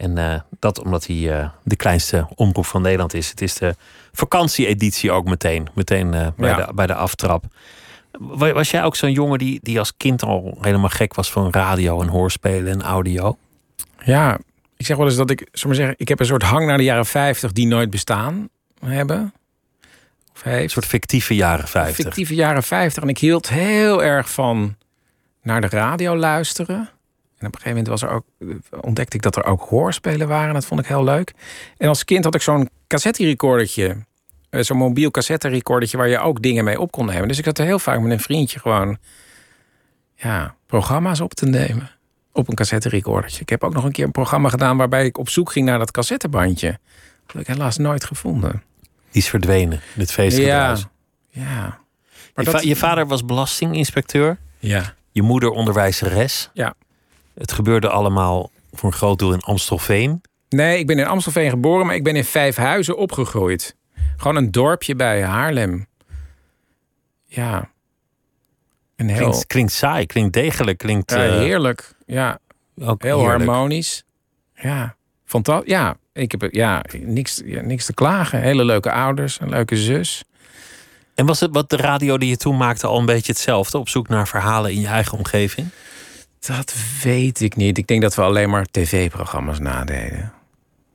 En eh, dat omdat hij eh, de kleinste omroep van Nederland is. Het is de vakantieeditie ook meteen. Meteen eh, bij, Ja. de, bij de aftrap. Wa- Was jij ook zo'n jongen die, die als kind al helemaal gek was van radio en hoorspelen en audio? Ja, ik zeg wel eens dat ik, maar zeggen, ik heb een soort hang naar de jaren 50 die nooit bestaan hebben. Of heeft. Een soort fictieve jaren 50. fictieve jaren 50. En ik hield heel erg van naar de radio luisteren. En op een gegeven moment was er ook, ontdekte ik dat er ook hoorspelen waren. Dat vond ik heel leuk. En als kind had ik zo'n cassette-recordertje. eh, Zo'n mobiel cassette-recordertje waar je ook dingen mee op kon nemen. Dus ik had er heel vaak met een vriendje gewoon ja, programma's op te nemen. Op een cassette-recordertje. Ik heb ook nog een keer een programma gedaan waarbij ik op zoek ging naar dat cassettebandje. Dat heb ik helaas nooit gevonden. Die is verdwenen, dit Ja, feestgedruis. ja. Je, va- je vader was belastinginspecteur. Ja. Je moeder onderwijzeres. Ja. Het gebeurde allemaal voor een groot deel in Amstelveen. Nee, ik ben in Amstelveen geboren, maar ik ben in Vijfhuizen opgegroeid. Gewoon een dorpje bij Haarlem. Ja. Een heel Klinkt, klinkt saai, klinkt degelijk, klinkt ja, eh, heerlijk. Ja, ook heel heerlijk. harmonisch. Ja, fantastisch. Ja, ik heb ja, niks, ja, niks te klagen. Hele leuke ouders, een leuke zus. En was het wat de radio die je toen maakte al een beetje hetzelfde? Op zoek naar verhalen in je eigen omgeving? Dat weet ik niet. Ik denk dat we alleen maar tv-programma's nadeden.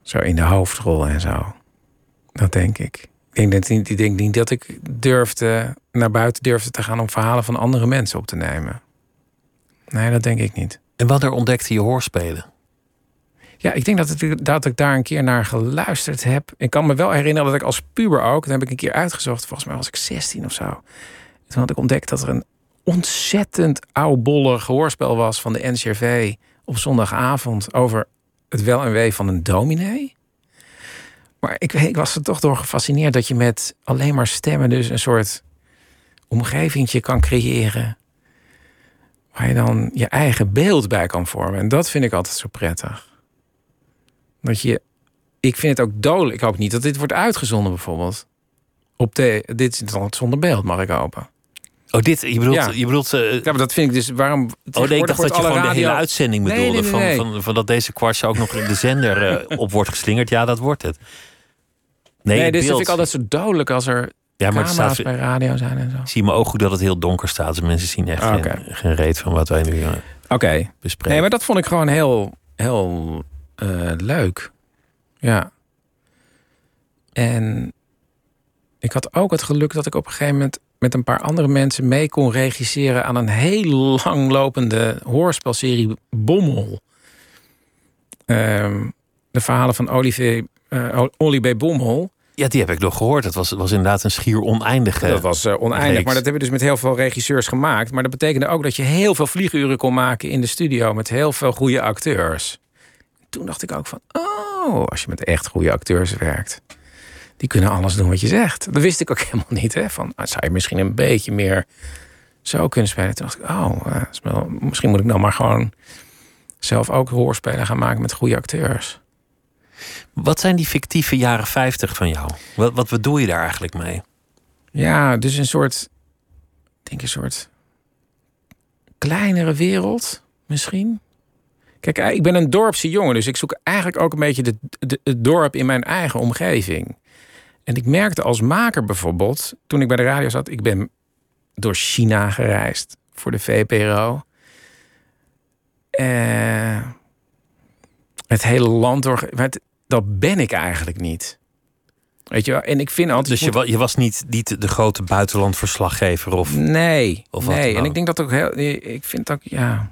Zo in de hoofdrol en zo. Dat denk ik. Ik denk, dat, niet- ik denk niet dat ik durfde, naar buiten durfde te gaan om verhalen van andere mensen op te nemen. Nee, dat denk ik niet. En wanneer ontdekte je hoorspelen? Ja, ik denk dat, het, dat ik daar een keer naar geluisterd heb. Ik kan me wel herinneren dat ik als puber ook, dat heb ik een keer uitgezocht, volgens mij was ik 16 of zo. Toen had ik ontdekt dat er een ontzettend oudbollig hoorspel was van de NCRV op zondagavond over het wel en wee van een dominee. Maar ik, ik was er toch door gefascineerd dat je met alleen maar stemmen dus een soort omgevingetje kan creëren. Waar je dan je eigen beeld bij kan vormen. En dat vind ik altijd zo prettig. Dat je. Ik vind het ook dodelijk. Ik hoop niet dat dit wordt uitgezonden, bijvoorbeeld. Op de, dit is dan zonder beeld, mag ik hopen. Oh, dit, je bedoelt... Ja. Je bedoelt eh, Ja, maar dat vind ik dus. Waarom. Oh nee, ik dacht dat je gewoon de hele uitzending bedoelde. nee, nee, nee. Van, van, van dat deze kwartje ook nog in de zender eh, op wordt geslingerd. Ja, dat wordt het. Nee, Nee, dus dat vind ik altijd zo dodelijk als er ja, maar camera's staat, bij radio zijn en zo. zie mijn ogen goed dat het heel donker staat. Dus mensen zien echt Ah, geen, geen reet van wat wij nu Oké. bespreken. Nee, maar dat vond ik gewoon heel, heel leuk. Ja. En ik had ook het geluk dat ik op een gegeven moment met een paar andere mensen mee kon regisseren aan een heel langlopende hoorspelserie Bommel. Ehm, de verhalen van Olivier, B. Bommel. Ja, die heb ik nog gehoord. Het was, was inderdaad een schier oneindige. Dat was eh, oneindig, reeks. maar dat hebben we dus met heel veel regisseurs gemaakt. Maar dat betekende ook dat je heel veel vlieguren kon maken in de studio met heel veel goede acteurs. Toen dacht ik ook van, oh, als je met echt goede acteurs werkt, die kunnen alles doen wat je zegt. Dat wist ik ook helemaal niet. Hè? Van, ah, zou je misschien een beetje meer zo kunnen spelen? Toen dacht ik, oh, eh, wel- misschien moet ik nou maar gewoon zelf ook hoorspelen gaan maken met goede acteurs. Wat zijn die fictieve jaren 50 van jou? Wat, wat bedoel je daar eigenlijk mee? Ja, dus een soort, ik denk een soort kleinere wereld misschien. Kijk, ik ben een dorpse jongen, dus ik zoek eigenlijk ook een beetje de, de- het dorp in mijn eigen omgeving. En ik merkte als maker bijvoorbeeld, toen ik bij de radio zat, ik ben door China gereisd voor de VPRO. Eh, het hele land door. Het, dat ben ik eigenlijk niet. Weet je wel? En ik vind altijd. Dus je, moet- wa- je was niet, niet de grote buitenlandverslaggever of... Nee, Of nee. En ik denk dat ook heel. Ik vind ook, ja.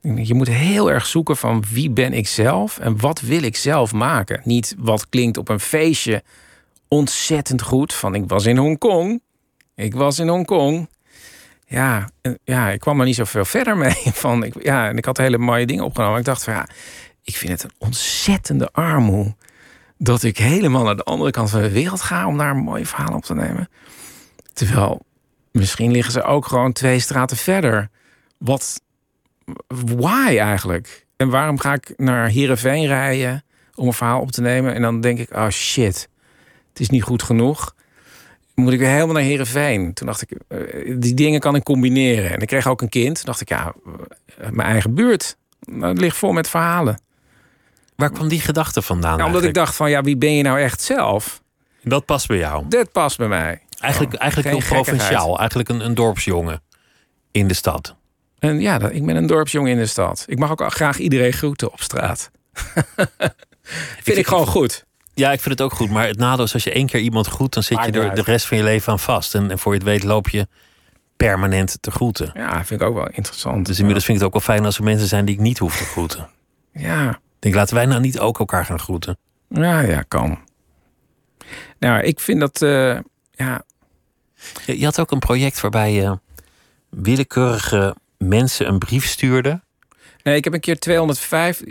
Je moet heel erg zoeken van wie ben ik zelf en wat wil ik zelf maken. Niet wat klinkt op een feestje ontzettend goed. Van ik was in Hongkong. Ik was in Hongkong. Ja, en, ja, ik kwam er niet zoveel verder mee. Van, ik, ja, en ik had hele mooie dingen opgenomen. Ik dacht van ja, ik vind het een ontzettende armoe. Dat ik helemaal naar de andere kant van de wereld ga om daar een mooie verhaal op te nemen. Terwijl misschien liggen ze ook gewoon twee straten verder. Wat, why eigenlijk? En waarom ga ik naar Heerenveen rijden om een verhaal op te nemen? En dan denk ik, oh shit, het is niet goed genoeg. Moet ik weer helemaal naar Heerenveen? Toen dacht ik, eh, die dingen kan ik combineren. En ik kreeg ook een kind. Toen dacht ik, ja, eh, mijn eigen buurt. Nou, ligt vol met verhalen. Waar kwam die gedachte vandaan Nou, omdat ik eigenlijk? dacht van, ja, wie ben je nou echt zelf? Dat past bij jou. Dat past bij mij. Eigenlijk, eigenlijk geen heel provinciaal. Eigenlijk een, een dorpsjongen in de stad. En ja, dat- ik ben een dorpsjongen in de stad. Ik mag ook graag iedereen groeten op straat. Vind ik, gewoon goed. Ja, ik vind het ook goed. Maar het nadeel is als je één keer iemand groet... dan zit je er de rest van je leven aan vast. En, en voor je het weet loop je permanent te groeten. Ja, vind ik ook wel interessant. Dus inmiddels vind ik het ook wel fijn als er mensen zijn die ik niet hoef te groeten. Ja, Ik denk, laten wij nou niet ook elkaar gaan groeten. ja, ja, kan. Nou, ik vind dat... eh, ja, Je, je had ook een project waarbij je willekeurige mensen een brief stuurde. nee, ik heb een keer 250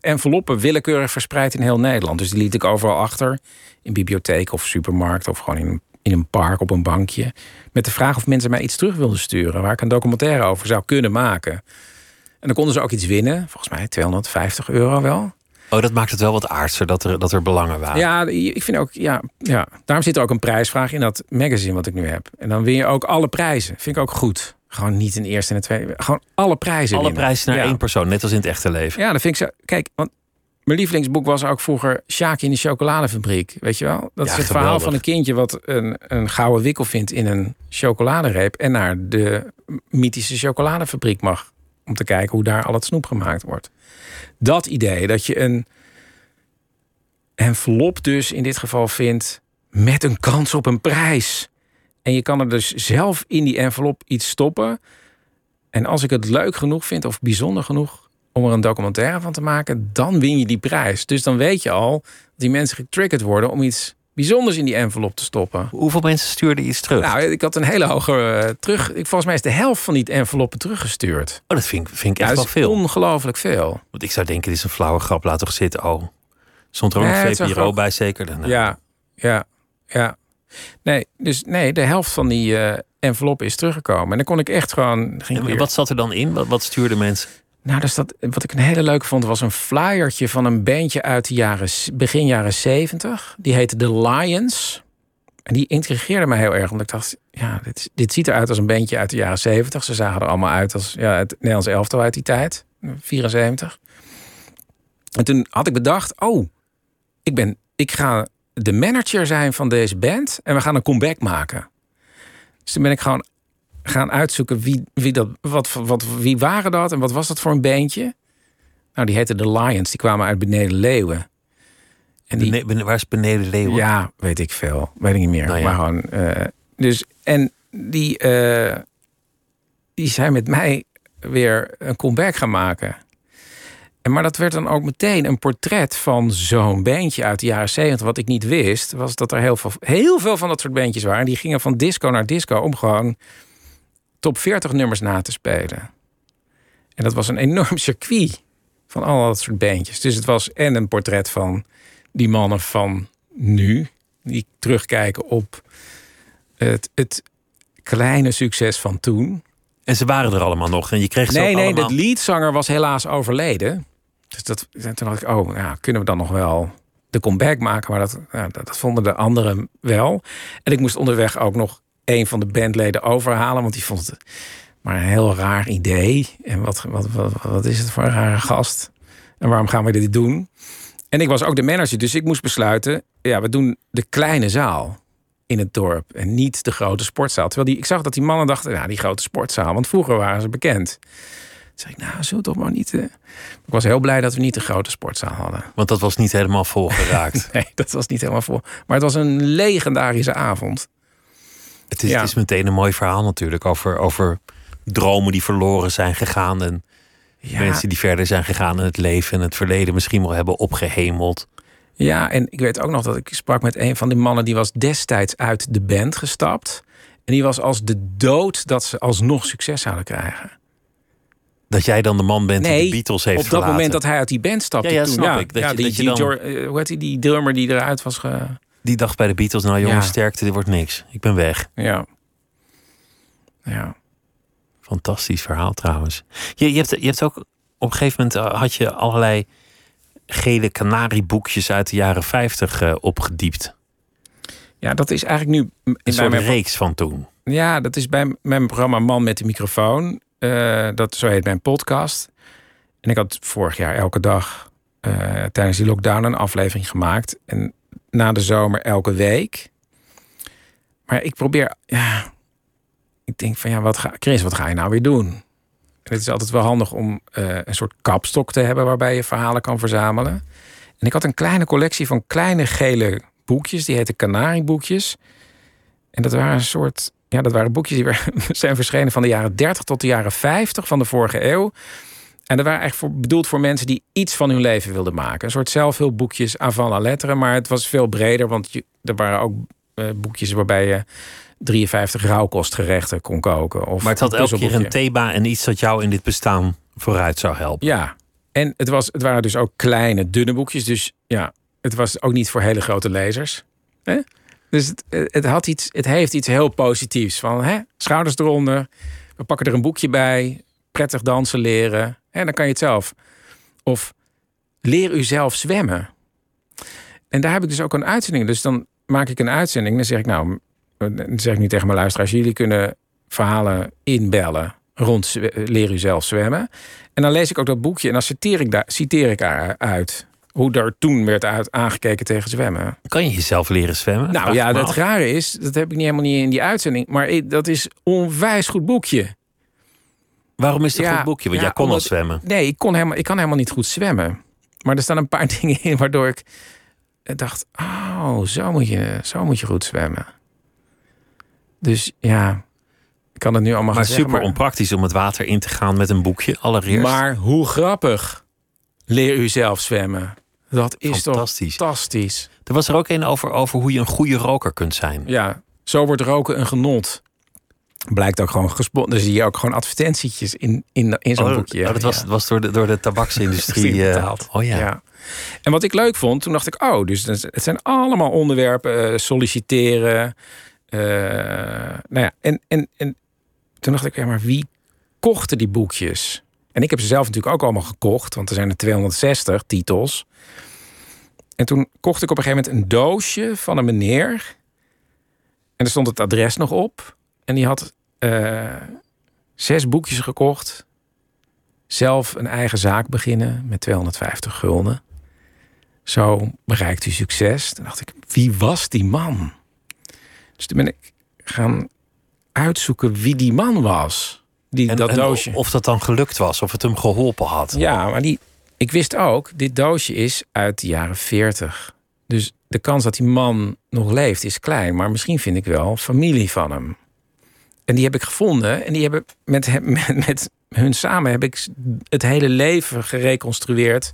enveloppen willekeurig verspreid in heel Nederland. Dus die liet ik overal achter. In bibliotheek of supermarkt of gewoon in, in een park op een bankje. Met de vraag of mensen mij iets terug wilden sturen. Waar ik een documentaire over zou kunnen maken. En dan konden ze ook iets winnen. Volgens mij 250 euro wel. Oh, dat maakt het wel wat aardser dat er, dat er belangen waren. Ja, ik vind ook, ja, ja, daarom zit er ook een prijsvraag in dat magazine wat ik nu heb. En dan win je ook alle prijzen. Vind ik ook goed. Gewoon niet een eerste en een tweede. Gewoon alle prijzen. Alle winnen. prijzen naar ja. één persoon, net als in het echte leven. Ja, dat vind ik zo. Kijk, want mijn lievelingsboek was ook vroeger Sjaak in de chocoladefabriek. Weet je wel? Dat Ja, is het verhaal van een kindje wat een, een gouden wikkel vindt in een chocoladereep. En naar de mythische chocoladefabriek mag. Om te kijken hoe daar al het snoep gemaakt wordt. Dat idee dat je een envelop dus in dit geval vindt met een kans op een prijs. En je kan er dus zelf in die envelop iets stoppen. En als ik het leuk genoeg vind of bijzonder genoeg om er een documentaire van te maken, dan win je die prijs. Dus dan weet je al dat die mensen getriggerd worden om iets bijzonders in die envelop te stoppen. Hoeveel mensen stuurden iets terug? Nou, ik had een hele hoge eh, terug. Ik, volgens mij is de helft van die enveloppen teruggestuurd. oh, dat vind, ik- vind ik echt dat wel veel. ongelooflijk veel. Want ik zou denken, dit is een flauwe grap, laat toch zitten. Oh, stond er ook Nee, wel VPRO bij, zeker? Dan, eh, Ja, ja, ja. Nee, dus nee, de helft van die eh enveloppen is teruggekomen. En dan kon ik echt gewoon. Ging ik En weer- wat zat er dan in? Wat, wat stuurden mensen? Nou, dus dat, wat ik een hele leuke vond, was een flyertje van een bandje uit de jaren, begin jaren 70. Die heette The Lions. En die intrigeerde me heel erg, omdat ik dacht, ja, dit, dit ziet eruit als een bandje uit de jaren 70. Ze zagen er allemaal uit als ja, het Nederlands elftal uit die tijd, 74. En toen had ik bedacht, oh, ik, ben, ik ga de manager zijn van deze band en we gaan een comeback maken. Dus toen ben ik gewoon gaan uitzoeken wie, wie, dat, wat, wat, wie waren dat en wat was dat voor een beentje. Nou, die heette The Lions. Die kwamen uit Beneden Leeuwen. En die, Bene- waar is beneden Leeuwen? ja, weet ik veel. Weet ik niet meer. Nou ja. Maar gewoon. eh, dus, en die, eh, die zijn met mij weer een comeback gaan maken. En maar dat werd dan ook meteen een portret van zo'n bandje uit de jaren 70. Wat ik niet wist, was dat er heel veel, heel veel van dat soort bandjes waren. Die gingen van disco naar disco om gewoon top 40 nummers na te spelen. En dat was een enorm circuit van al dat soort bandjes. Dus het was en een portret van die mannen van nu, die terugkijken op het, het kleine succes van toen. En ze waren er allemaal nog. En je kreeg ze Nee, nee, allemaal... de leadzanger was helaas overleden. Dus dat, en toen dacht ik, oh, ja, kunnen we dan nog wel de comeback maken? Maar dat, ja, dat, vonden de anderen wel. En ik moest onderweg ook nog een van de bandleden overhalen, want die vond het maar een heel raar idee. En wat, wat, wat, wat is het voor een rare gast? En waarom gaan we dit doen? En ik was ook de manager, dus ik moest besluiten: ja, we doen de kleine zaal in het dorp en niet de grote sportzaal. Terwijl die, ik zag dat die mannen dachten: ja, die grote sportzaal, want vroeger waren ze bekend. Zeg ik, nou, we toch maar niet... eh. Ik was heel blij dat we niet de grote sportzaal hadden. Want dat was niet helemaal volgeraakt. Nee, dat was niet helemaal vol. Maar het was een legendarische avond. het, is, Ja. het is meteen een mooi verhaal natuurlijk over, over dromen die verloren zijn gegaan. En Ja, mensen die verder zijn gegaan in het leven en het verleden misschien wel hebben opgehemeld. ja, en ik weet ook nog dat ik sprak met een van die mannen... die was destijds uit de band gestapt. En die was als de dood dat ze alsnog succes zouden krijgen. Dat jij dan de man bent die de Beatles heeft op dat verlaten. moment dat hij uit die band stapte. Ja, ja, toen, snap ik. Dat ja, je- die, dat je dan- eh, hoe heet die, die drummer die eruit was ge... Die dacht bij de Beatles, nou jongens, Ja. sterkte, dit wordt niks. Ik ben weg. Ja. Ja. Fantastisch verhaal trouwens. Je, je, hebt, je hebt ook op een gegeven moment eh, had je allerlei gele kanarieboekjes uit de jaren 50 eh, opgediept. ja, dat is eigenlijk nu... Een bij soort mijn- reeks van toen. Ja, dat is bij mijn programma Man met de microfoon. Eh, dat, zo heet mijn podcast. En ik had vorig jaar elke dag eh, tijdens die lockdown een aflevering gemaakt. En na de zomer elke week. Maar ik probeer, ja, ik denk van ja, wat ga, Chris, wat ga je nou weer doen? En het is altijd wel handig om eh, een soort kapstok te hebben waarbij je verhalen kan verzamelen. En ik had een kleine collectie van kleine gele boekjes, die heten Canarieboekjes. En dat waren een soort, ja, dat waren boekjes die zijn verschenen van de jaren 30 tot de jaren 50 van de vorige eeuw. En dat waren eigenlijk voor, bedoeld voor mensen die iets van hun leven wilden maken. Een soort zelfhulpboekjes avant la lettre, maar het was veel breder, want je, er waren ook eh, boekjes waarbij je 53 rauwkostgerechten kon koken. Of Maar het had elke keer een thema en iets dat jou in dit bestaan vooruit zou helpen. Ja, en het, was, het waren dus ook kleine, dunne boekjes. Dus ja, het was ook niet voor hele grote lezers. Hè? Dus het, het, had iets, het heeft iets heel positiefs. Van hè, schouders eronder, we pakken er een boekje bij, prettig dansen leren. En dan kan je het zelf. Of leer u zelf zwemmen. En daar heb ik dus ook een uitzending. Dus dan maak ik een uitzending. Dan zeg ik nou, dan zeg ik nu tegen mijn luisteraars, jullie kunnen verhalen inbellen rond leer u zelf zwemmen. En dan lees ik ook dat boekje en dan citeer ik, daar, citeer ik uit hoe er toen werd uit, aangekeken tegen zwemmen. Kan je jezelf leren zwemmen? Nou ja, dat af. rare is, dat heb ik niet helemaal niet in die uitzending, maar dat is onwijs goed boekje. Waarom is het een Ja, goed boekje? Want ja, jij kon al omdat- zwemmen. Nee, ik, kon helemaal, ik kan helemaal niet goed zwemmen. Maar er staan een paar dingen in waardoor ik dacht, oh, zo moet je, zo moet je goed zwemmen. Dus ja, ik kan het nu allemaal Maar zeggen, super onpraktisch om het water in te gaan met een boekje, allereerst. Maar hoe grappig. Leer u zelf zwemmen. Dat is Fantastisch. toch fantastisch. Er was er ook een over, over hoe je een goede roker kunt zijn. Ja, zo wordt roken een genot. Blijkt ook gewoon gespot. Dan zie je ook gewoon advertentietjes in, in, in zo'n Oh, boekje. oh, dat was, Ja. dat was door de, door de tabaksindustrie. eh, betaald. oh ja. En wat ik leuk vond, toen dacht ik, oh, dus het zijn allemaal onderwerpen. eh, solliciteren. eh, nou ja, en, en, en toen dacht ik, ja, maar wie kochten die boekjes? En ik heb ze zelf natuurlijk ook allemaal gekocht, want er zijn er 260 titels. En toen kocht ik op een gegeven moment een doosje van een meneer. En er stond het adres nog op. En die had eh, zes boekjes gekocht. Zelf een eigen zaak beginnen met 250 gulden. Zo bereikt u succes. Toen dacht ik, wie was die man? Dus toen ben ik gaan uitzoeken wie die man was. Die En, dat en doosje. of dat dan gelukt was, of het hem geholpen had. Ja, maar die, ik wist ook, dit doosje is uit de jaren 40. Dus de kans dat die man nog leeft is klein. Maar misschien vind ik wel familie van hem. En die heb ik gevonden. En die hebben met, hem, met, met hun samen heb ik het hele leven gereconstrueerd.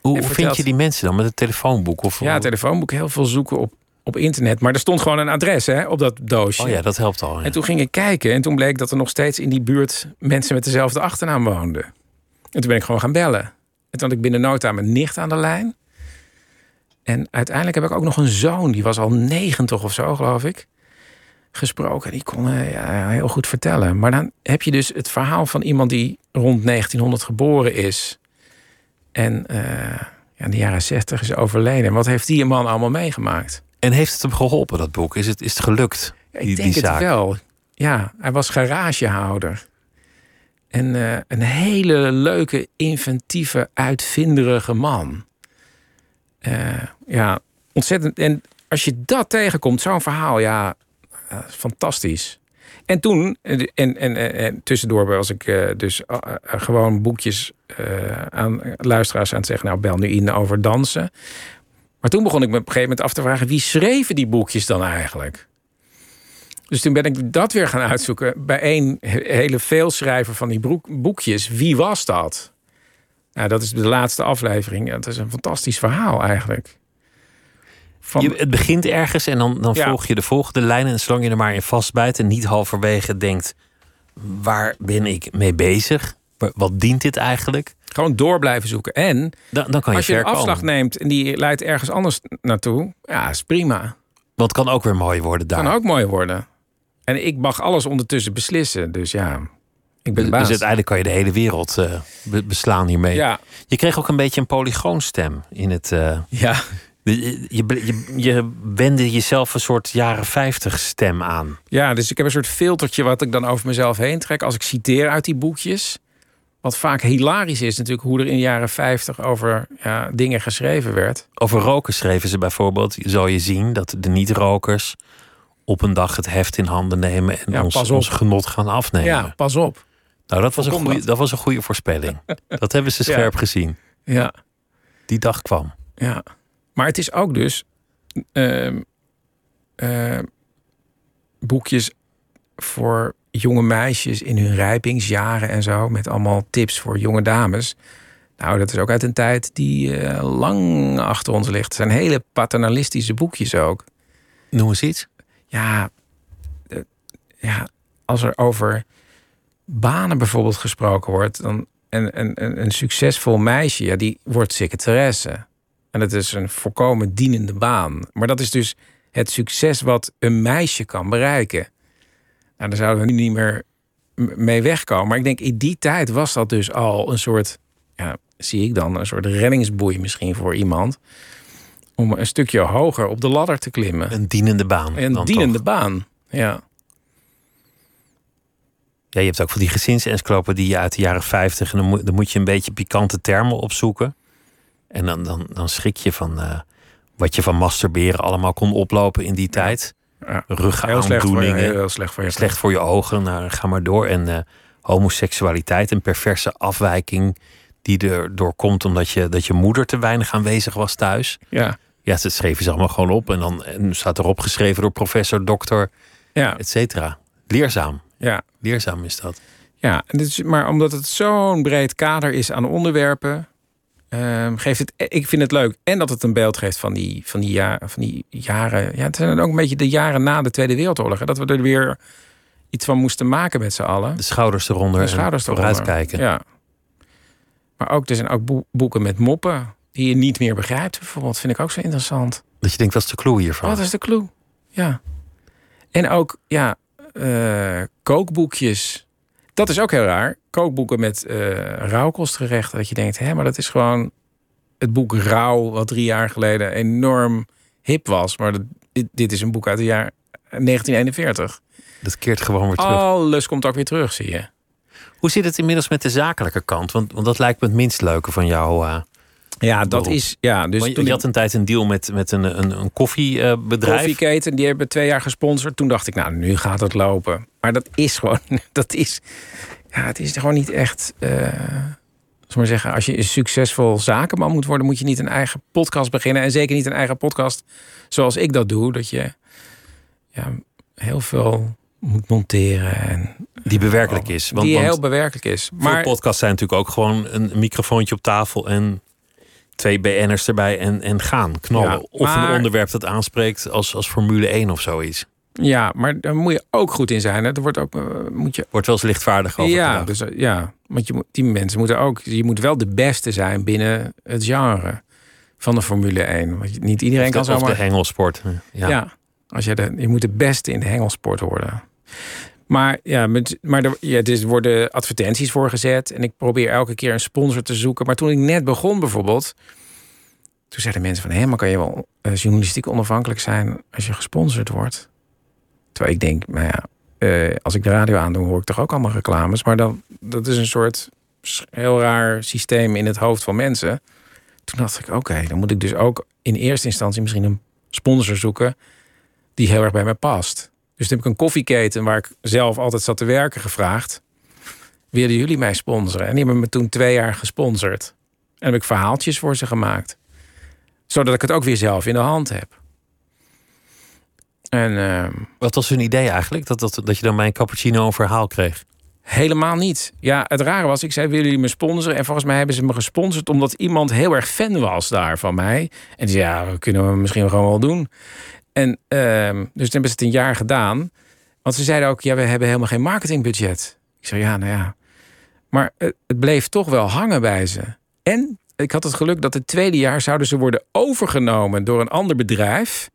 Hoe, vind je die mensen dan met het telefoonboek? Of, Ja, telefoonboek, heel veel zoeken op, op internet. Maar er stond gewoon een adres hè, op dat doosje. Oh ja, dat helpt al. ja. En toen ging ik kijken en toen bleek dat er nog steeds in die buurt mensen met dezelfde achternaam woonden. En toen ben ik gewoon gaan bellen. En toen had ik binnen no time mijn nicht aan de lijn. En uiteindelijk heb ik ook nog een zoon, die was al 90 of zo, geloof ik, gesproken. Die kon ja, heel goed vertellen. Maar dan heb je dus het verhaal van iemand die rond 1900 geboren is. En eh, ja, in de jaren 60 is overleden. En wat heeft die man allemaal meegemaakt? En heeft het hem geholpen, dat boek? Is het, is het gelukt? Ja, die, ik denk die het wel. Ja, hij was garagehouder. En eh, een hele leuke, inventieve, uitvinderige man. Eh, ja, ontzettend. En als je dat tegenkomt, zo'n verhaal, ja, eh, fantastisch. En toen, en, en, en, en tussendoor was ik uh, dus uh, gewoon boekjes aan luisteraars aan het zeggen... nou, bel nu in over dansen. Maar toen begon ik me op een gegeven moment af te vragen... wie schreven die boekjes dan eigenlijk? Dus toen ben ik dat weer gaan uitzoeken. Bij één hele veelschrijver van die boekjes. Wie was dat? Nou, dat is de laatste aflevering. Dat is een fantastisch verhaal eigenlijk. Van... Je, het begint ergens en dan, dan ja. volg je de volgende lijn. En zolang je er maar in vastbijt en niet halverwege denkt: waar ben ik mee bezig? Wat dient dit eigenlijk? Gewoon door blijven zoeken. En dan, dan kan je als je een afslag neemt en die leidt ergens anders naartoe, ja, is prima. Want kan ook weer mooi worden daar. Kan ook mooi worden. En ik mag alles ondertussen beslissen. Dus ja, ik ben dus, baas. Dus uiteindelijk kan je de hele wereld uh, beslaan hiermee. Ja. Je kreeg ook een beetje een polygoonstem in het. Uh, ja. Je, je, je, wende jezelf een soort jaren 50 stem aan. Ja, dus ik heb een soort filtertje wat ik dan over mezelf heen trek. Als ik citeer uit die boekjes. Wat vaak hilarisch is natuurlijk hoe er in de jaren 50 over ja, dingen geschreven werd. Over roken schreven ze bijvoorbeeld. Zal je zien dat de niet-rokers op een dag het heft in handen nemen en ja, ons, ons genot gaan afnemen. Ja, pas op. Nou, dat was, een goeie, dat was een goede voorspelling. dat hebben ze scherp ja. gezien. Ja. Die dag kwam. Ja. Maar het is ook dus uh, uh, boekjes voor jonge meisjes in hun rijpingsjaren en zo. Met allemaal tips voor jonge dames. Nou, dat is ook uit een tijd die uh, lang achter ons ligt. Het zijn hele paternalistische boekjes ook. Noem eens iets. Ja, ja als er over banen bijvoorbeeld gesproken wordt... dan een, een, een succesvol meisje, ja, die wordt secretaresse. En dat is een volkomen dienende baan. Maar dat is dus het succes wat een meisje kan bereiken. Nou, daar zouden we nu niet meer mee wegkomen. Maar ik denk, in die tijd was dat dus al een soort, ja, zie ik dan, een soort reddingsboei misschien voor iemand. Om een stukje hoger op de ladder te klimmen. Een dienende baan. Een dienende toch? baan, ja. Ja, je hebt ook van die gezinsencyclopedieën uit de jaren 50. En dan moet, dan moet je een beetje pikante termen opzoeken. En dan, dan, dan schrik je van uh, wat je van masturberen allemaal kon oplopen in die tijd. Ja. Rugaandoeningen. Heel, heel slecht voor je, slecht voor je ogen. Nou, ga maar door. En uh, homoseksualiteit, een perverse afwijking die er door komt omdat je, dat je moeder te weinig aanwezig was thuis. Ja. Ja, dat schreven ze allemaal gewoon op. En dan en staat erop geschreven door professor, dokter, ja. et cetera. Leerzaam. Ja. Leerzaam is dat. Ja, maar omdat het zo'n breed kader is aan onderwerpen, Um, geeft het, ik vind het leuk. En dat het een beeld geeft van die, van die, ja, van die jaren. Ja, het zijn ook een beetje de jaren na de Tweede Wereldoorlog. Hè, dat we er weer iets van moesten maken met z'n allen. De schouders eronder. De schouders eronder. Vooruitkijken. Ja. Maar ook, er zijn ook boeken met moppen die je niet meer begrijpt. Bijvoorbeeld, vind ik ook zo interessant. Dat je denkt, wat is de clue hiervan? Wat is de clue? Ja. En ook, ja, uh, kookboekjes dat is ook heel raar. Kookboeken met uh, rauwkostgerechten. Dat je denkt, hé, maar dat is gewoon het boek Rauw, wat drie jaar geleden enorm hip was. Maar dat, dit, dit, is een boek uit het jaar 1941. Dat keert gewoon weer terug. Alles komt ook weer terug, zie je. Hoe zit het inmiddels met de zakelijke kant? Want, want dat lijkt me het minst leuke van jou. Uh, ja, dat is. Ja, dus je, je had een tijd een deal met, met een, een, een koffiebedrijf. Koffieketen, die hebben twee jaar gesponsord. Toen dacht ik, nou, nu gaat het lopen. Maar dat is gewoon. Dat is. Ja, het is gewoon niet echt. Uh, maar zeggen, als je een succesvol zakenman moet worden, moet je niet een eigen podcast beginnen. En zeker niet een eigen podcast zoals ik dat doe. Dat je ja, heel veel moet monteren. En, die bewerkelijk is. Want, die heel bewerkelijk is. Maar podcasts zijn natuurlijk ook gewoon een microfoontje op tafel en twee BN'ers erbij en, en gaan knallen. Ja, of een onderwerp dat aanspreekt als, als Formule 1 of zoiets. Ja, maar daar moet je ook goed in zijn. Hè? Er wordt ook uh, moet je. Wordt wel eens lichtvaardig over. Ja, dus, uh, ja, want je moet, die mensen moeten ook. Je moet wel de beste zijn binnen het genre van de Formule 1. Want niet iedereen kan zomaar. Of de hengelsport. Ja. ja, als je, de, je moet de beste in de hengelsport worden. Maar ja, met, maar er, ja, er worden advertenties voor gezet. En ik probeer elke keer een sponsor te zoeken. Maar toen ik net begon bijvoorbeeld. Toen zeiden mensen van... hé, maar kan je wel uh, journalistiek onafhankelijk zijn... als je gesponsord wordt? Terwijl ik denk, nou ja... Uh, als ik de radio aandoe, hoor ik toch ook allemaal reclames. Maar dan, dat is een soort heel raar systeem in het hoofd van mensen. Toen dacht ik, oké, dan moet ik dus ook in eerste instantie misschien een sponsor zoeken die heel erg bij mij past. Dus toen heb ik een koffieketen waar ik zelf altijd zat te werken gevraagd. Willen jullie mij sponsoren? En die hebben me toen twee jaar gesponsord. En heb ik verhaaltjes voor ze gemaakt. Zodat ik het ook weer zelf in de hand heb. En ehm, Wat was hun idee eigenlijk? Dat, dat, dat je dan bij een cappuccino een verhaal kreeg? helemaal niet. Ja, het rare was, ik zei, willen jullie me sponsoren? En volgens mij hebben ze me gesponsord omdat iemand heel erg fan was daar van mij. En die zei, ja, dat kunnen we misschien gewoon wel doen. En ehm, dus toen hebben ze het een jaar gedaan. Want ze zeiden ook, ja, we hebben helemaal geen marketingbudget. Ik zei, ja, nou ja. Maar het, het bleef toch wel hangen bij ze. En ik had het geluk dat het tweede jaar zouden ze worden overgenomen door een ander bedrijf.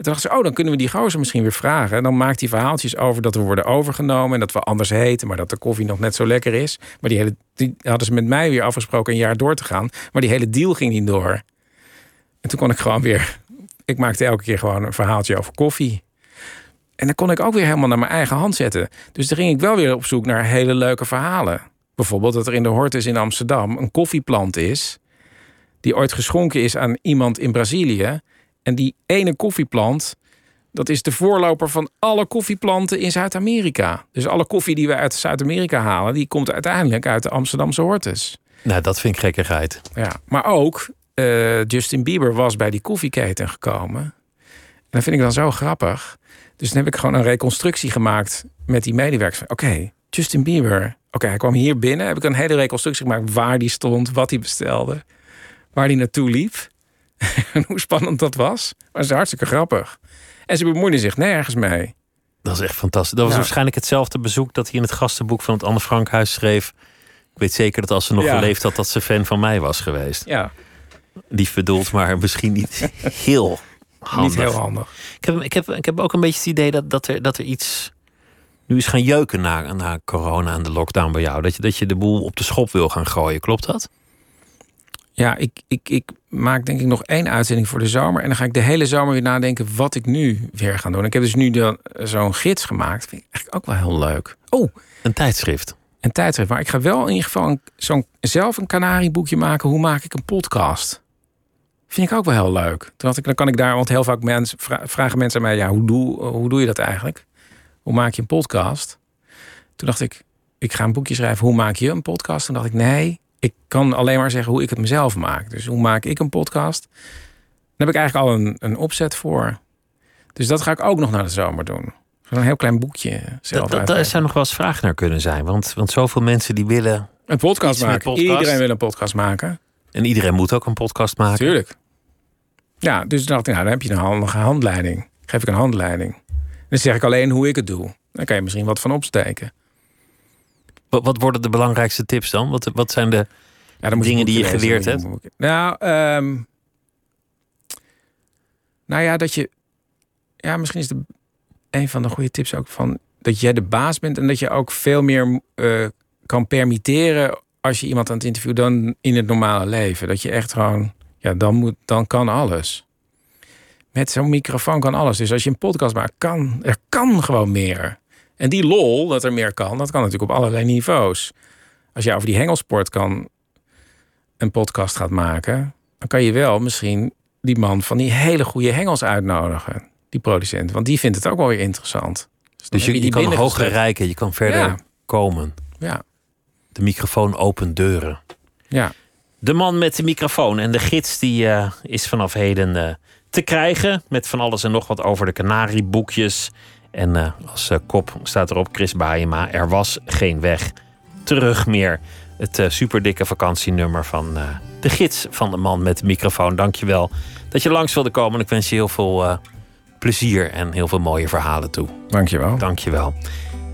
En toen dachten ze, oh, dan kunnen we die gozer misschien weer vragen. En dan maakt hij verhaaltjes over dat we worden overgenomen... en dat we anders heten, maar dat de koffie nog net zo lekker is. Maar die, hele, die hadden ze met mij weer afgesproken een jaar door te gaan. Maar die hele deal ging niet door. En toen kon ik gewoon weer... Ik maakte elke keer gewoon een verhaaltje over koffie. En dan kon ik ook weer helemaal naar mijn eigen hand zetten. Dus dan ging ik wel weer op zoek naar hele leuke verhalen. Bijvoorbeeld dat er in de Hortus in Amsterdam een koffieplant is... die ooit geschonken is aan iemand in Brazilië... En die ene koffieplant, dat is de voorloper van alle koffieplanten in Zuid-Amerika. Dus alle koffie die we uit Zuid-Amerika halen, die komt uiteindelijk uit de Amsterdamse Hortus. Nou, dat vind ik gekkigheid. Ja, maar ook eh, Justin Bieber was bij die koffieketen gekomen. En dat vind ik dan zo grappig. Dus dan heb ik gewoon een reconstructie gemaakt met die medewerkers. Oké, Justin Bieber. Oké, hij kwam hier binnen. Heb ik een hele reconstructie gemaakt waar die stond, wat hij bestelde, waar hij naartoe liep. en hoe spannend dat was. Maar het is hartstikke grappig. En ze bemoeiden zich nergens mee. Dat is echt fantastisch. Dat was Ja. waarschijnlijk hetzelfde bezoek dat hij in het gastenboek van het Anne Frankhuis schreef. Ik weet zeker dat als ze nog Ja. geleefd had, dat ze fan van mij was geweest. Ja, Lief bedoeld, maar misschien niet heel handig. niet heel handig. Ik heb, ik, heb, ik heb ook een beetje het idee dat, dat, er, dat er iets nu is gaan jeuken na, na corona en de lockdown bij jou. Dat je, dat je de boel op de schop wil gaan gooien. Klopt dat? Ja, ik, ik, ik maak denk ik nog één uitzending voor de zomer. En dan ga ik de hele zomer weer nadenken wat ik nu weer ga doen. Ik heb dus nu dan zo'n gids gemaakt. Vind ik eigenlijk ook wel heel leuk. Oh, Een tijdschrift. een tijdschrift. Maar ik ga wel in ieder geval zo'n, zelf een kanarieboekje maken. Hoe maak ik een podcast? Vind ik ook wel heel leuk. Toen dacht ik, dan kan ik daar, want heel vaak mensen, vra- vragen mensen aan mij, ja, hoe doe, hoe doe je dat eigenlijk? Hoe maak je een podcast? Toen dacht ik, ik ga een boekje schrijven, hoe maak je een podcast? Toen dacht ik, nee, ik kan alleen maar zeggen hoe ik het mezelf maak. Dus hoe maak ik een podcast? Daar heb ik eigenlijk al een, een opzet voor. Dus dat ga ik ook nog naar de zomer doen. Zo'n heel klein boekje zelf Dat, dat, zou nog wel eens vraag naar kunnen zijn. Want, want zoveel mensen die willen. Een podcast maken. podcast. Iedereen wil een podcast maken. En iedereen moet ook een podcast maken. Natuurlijk. Ja, dus dacht ik, nou, dan heb je een handige handleiding. Geef ik een handleiding. Dan zeg ik alleen hoe ik het doe. Dan kan je misschien wat van opsteken. Wat, wat worden de belangrijkste tips dan? Wat, wat zijn de. Ja, dan moet Dingen die je geleerd boekje- Nou, ehm, nou ja, dat je... Ja, misschien is de, een van de goede tips ook van... dat jij de baas bent en dat je ook veel meer eh, kan permitteren... als je iemand aan het interview dan in het normale leven. Dat je echt gewoon... Ja, dan, moet, dan kan alles. Met zo'n microfoon kan alles. Dus als je een podcast maakt, kan, er kan gewoon meer. En die lol, dat er meer kan, dat kan natuurlijk op allerlei niveaus. Als je over die hengelsport kan een podcast gaat maken, dan kan je wel misschien die man van die hele goede hengels uitnodigen. Die producent, want die vindt het ook wel weer interessant. Dus heb je, kan hoger rijken, je kan verder Ja. komen. Ja, De microfoon opent deuren. ja. De man met de microfoon en de gids die eh, is vanaf heden eh, te krijgen. Met van alles en nog wat over de Canarieboekjes. En eh, als eh, kop staat erop Chris Baayema. Er was geen weg terug meer. Het eh, superdikke vakantienummer van de gids van de man met de microfoon. Dankjewel dat je langs wilde komen. En ik wens je heel veel plezier en heel veel mooie verhalen toe. Dankjewel. Dankjewel.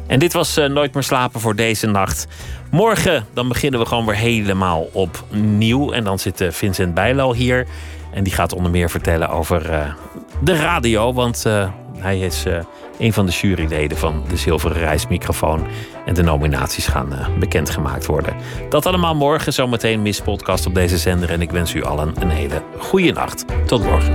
En dit was Nooit meer slapen voor deze nacht. Morgen dan beginnen we gewoon weer helemaal opnieuw. En dan zit Vincent Bijlo hier. En die gaat onder meer vertellen over de radio. Want hij is een van de juryleden van de Zilveren Reismicrofoon. En de nominaties gaan eh, bekendgemaakt worden. Dat allemaal morgen. Zometeen Miss Podcast op deze zender. En ik wens u allen een hele goede nacht. Tot morgen.